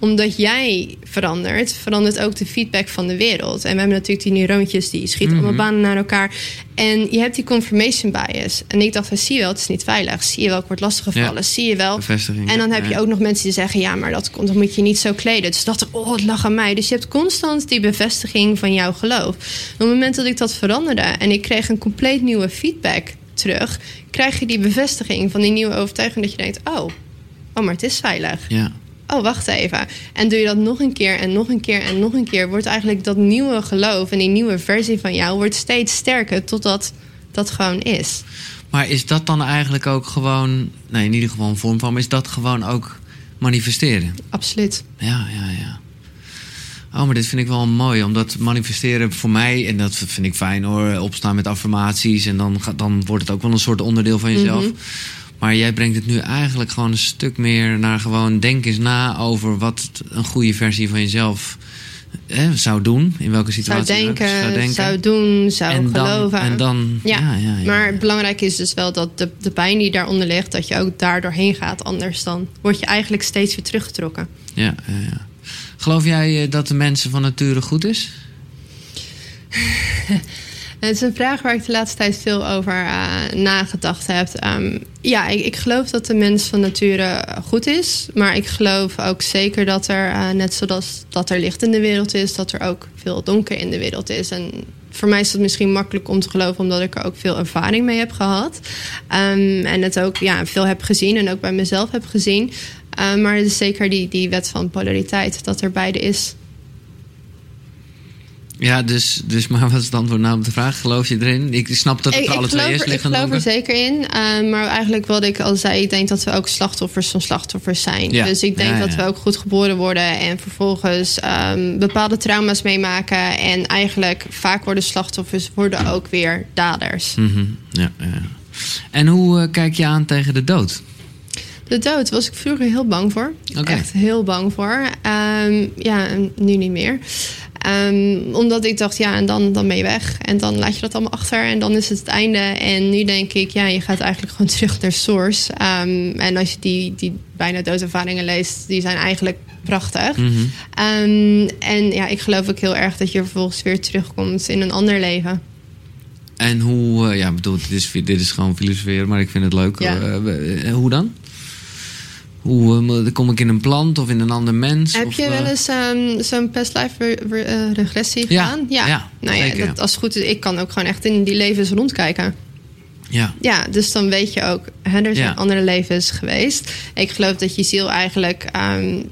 omdat jij verandert, verandert ook de feedback van de wereld. En we hebben natuurlijk die neuroontjes die schieten Mhm. allemaal banen naar elkaar. En je hebt die confirmation bias. En ik dacht, van, zie je wel, het is niet veilig. Zie je wel, ik word lastiggevallen. Ja. Zie je wel. En dan heb je ook nog mensen die zeggen, ja, maar dat komt, dan moet je niet zo kleden. Dus dacht ik, oh, het lag aan mij. Dus je hebt constant die bevestiging van jouw geloof. En op het moment dat ik dat veranderde en ik kreeg een compleet nieuwe feedback terug, krijg je die bevestiging van die nieuwe overtuiging dat je denkt, oh, oh, maar het is veilig Ja. Oh, wacht even. En doe je dat nog een keer en nog een keer en nog een keer... wordt eigenlijk dat nieuwe geloof en die nieuwe versie van jou... wordt steeds sterker totdat dat gewoon is. Maar is dat dan eigenlijk ook gewoon. Nee, in ieder geval een vorm van. Maar is dat gewoon ook manifesteren? Absoluut. Ja, ja, ja. Oh, maar dit vind ik wel mooi. Omdat manifesteren voor mij, en dat vind ik fijn hoor, opstaan met affirmaties. En dan, dan wordt het ook wel een soort onderdeel van jezelf. Mhm. Maar jij brengt het nu eigenlijk gewoon een stuk meer naar gewoon denk eens na over wat een goede versie van jezelf zou doen. In welke Zou situatie dan ook. denken, zou, doen, zou en dan, geloven. En dan, ja, Ja, ja, ja, Maar belangrijk is dus wel dat de, de pijn die daaronder ligt... dat je ook daar doorheen gaat. Anders dan word je eigenlijk steeds weer teruggetrokken. Ja, ja, ja. Geloof jij eh, dat de mensen van nature goed is? Het is een vraag waar ik de laatste tijd veel over uh, nagedacht heb. Um, ja, ik, geloof dat de mens van nature goed is. Maar ik geloof ook zeker dat er, uh, net zoals dat er licht in de wereld is, dat er ook veel donker in de wereld is. En voor mij is dat misschien makkelijk om te geloven, omdat ik er ook veel ervaring mee heb gehad. Um, en het ook ja, veel heb gezien en ook bij mezelf heb gezien. Uh, maar het is zeker die, die wet van polariteit, dat er beide is. Ja, dus, dus maar wat is het antwoord nou op de vraag? Geloof je erin? Ik snap dat het Ik, alle ik twee is. er, ik geloof er zeker in. eh, maar eigenlijk wat ik al zei, ik denk dat we ook slachtoffers van slachtoffers zijn. Ja. Dus ik denk Ja, dat we ook goed geboren worden en vervolgens ehm, bepaalde trauma's meemaken. En eigenlijk vaak worden slachtoffers worden ook weer daders. Mhm, ja, ja. En hoe eh, kijk je aan tegen de dood? De dood was ik vroeger heel bang voor. Echt heel bang voor. Ehm, ja, en nu niet meer. Ehm, omdat ik dacht, ja, en dan, dan ben je weg. En dan laat je dat allemaal achter en dan is het het einde. En nu denk ik, ja, je gaat eigenlijk gewoon terug naar source. Ehm, en als je die, die bijna doodervaringen leest, die zijn eigenlijk prachtig. Mhm. Ehm, en ja, ik geloof ook heel erg dat je vervolgens weer terugkomt in een ander leven. En hoe, eh, ja, bedoel, dit is, dit is gewoon filosoferen, maar ik vind het leuk. Ja. Eh, eh, hoe dan? Hoe eh, kom ik in een plant of in een ander mens? Heb Of, je eh, wel eens ehm, zo'n past life eh, regressie Ja, gedaan? ja, nou ja, dat, ja. als het goed is, ik kan ook gewoon echt in die levens rondkijken. Ja, Ja, dus dan weet je ook, hè, er zijn Ja. andere levens geweest. Ik geloof dat je ziel eigenlijk ehm,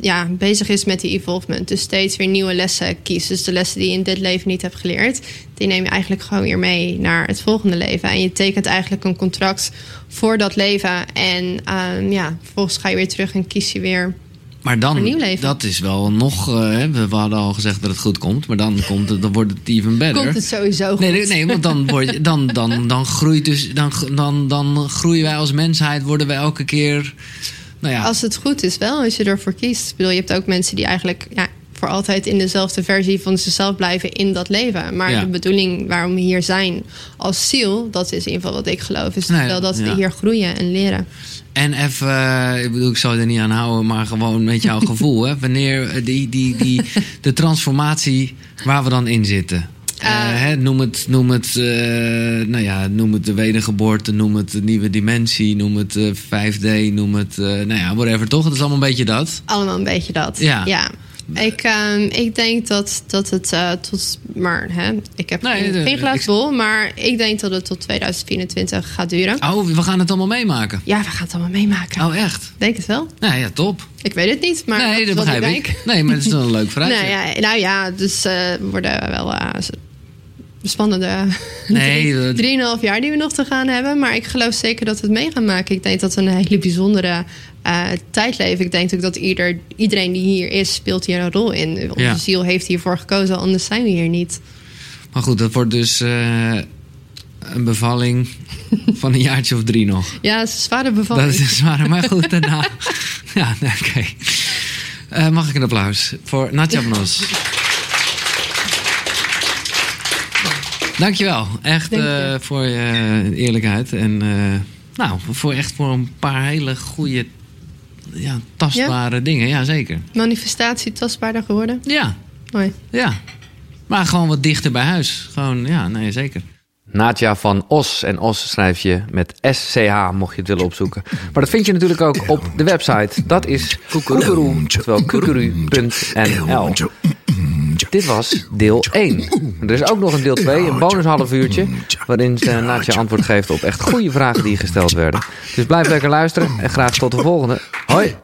ja, bezig is met die evolvement. Dus steeds weer nieuwe lessen kiest. Dus de lessen die je in dit leven niet hebt geleerd, die neem je eigenlijk gewoon weer mee naar het volgende leven. En je tekent eigenlijk een contract voor dat leven. En ehm, ja, vervolgens ga je weer terug en kies je weer. Maar dan, dat is wel nog, eh, we hadden al gezegd dat het goed komt, maar dan, komt het, dan wordt het even better. Komt het sowieso goed? Nee, nee, want dan, word dan, dan, dan groeit dus, dan, dan, dan groeien wij als mensheid, worden wij elke keer, nou ja, Als het goed is wel, als je ervoor kiest. Ik bedoel, je hebt ook mensen die eigenlijk ja, voor altijd in dezelfde versie van zichzelf blijven in dat leven. Maar Ja. de bedoeling waarom we hier zijn als ziel, dat is in ieder geval wat ik geloof, is Nee, wel dat we hier groeien en leren. En even, eh, ik bedoel, ik zou er niet aan houden, maar gewoon met jouw gevoel. Hè? Wanneer eh, die, die, die, de transformatie waar we dan in zitten. Eh, hè, noem het, noem het, eh, nou ja, noem het de wedergeboorte, noem het de nieuwe dimensie, noem het eh, 5D, noem het, nou ja, whatever, toch? Het is allemaal een beetje dat. Allemaal een beetje dat. Ja. Ik, ehm, ik denk dat, dat het eh, tot. Maar hè, ik heb Nee, geen, de- geen glazen ik- bol, maar ik denk dat het tot 2024 gaat duren. Oh, we gaan het allemaal meemaken. Ja, we gaan het allemaal meemaken. Oh, echt? Denk het wel. Nou ja, top. Ik weet het niet, maar nee, dat begrijp ik denk. Nee, maar het is wel een leuk vooruitzicht. Nou ja, nou ja, dus eh worden wel eh, spannende Nee, dat- drieënhalf jaar die we nog te gaan hebben. Maar ik geloof zeker dat we het mee gaan maken. Ik denk dat we een hele bijzondere eh, tijd leven. Ik denk ook dat ieder, iedereen die hier is, speelt hier een rol in. Onze Ja. ziel heeft hiervoor gekozen, anders zijn we hier niet. Maar goed, dat wordt dus eh, een bevalling van een jaartje of drie nog. Ja, het is een zware bevalling. Dat is zwaar, maar goed, daarna. Ja, nee, oké. Eh, mag ik een applaus voor Natja van Os? Dankjewel. Echt Dank je. voor je eerlijkheid. En nou, voor echt voor een paar hele goede, ja, tastbare dingen. Ja, zeker. Manifestatie tastbaarder geworden. Ja, Mooi. ja. Maar gewoon wat dichter bij huis. Gewoon, ja, nee, zeker. Natja van Os. En Os schrijf je met SCH, mocht je het willen opzoeken. Maar dat vind je natuurlijk ook op de website. Dat is koekeroe, terwijl koekeroe.nl. Dit was deel 1. Er is ook nog een deel 2, een bonus half uurtje... waarin ze antwoord geeft op echt goede vragen die gesteld werden. Dus blijf lekker luisteren en graag tot de volgende. Hoi!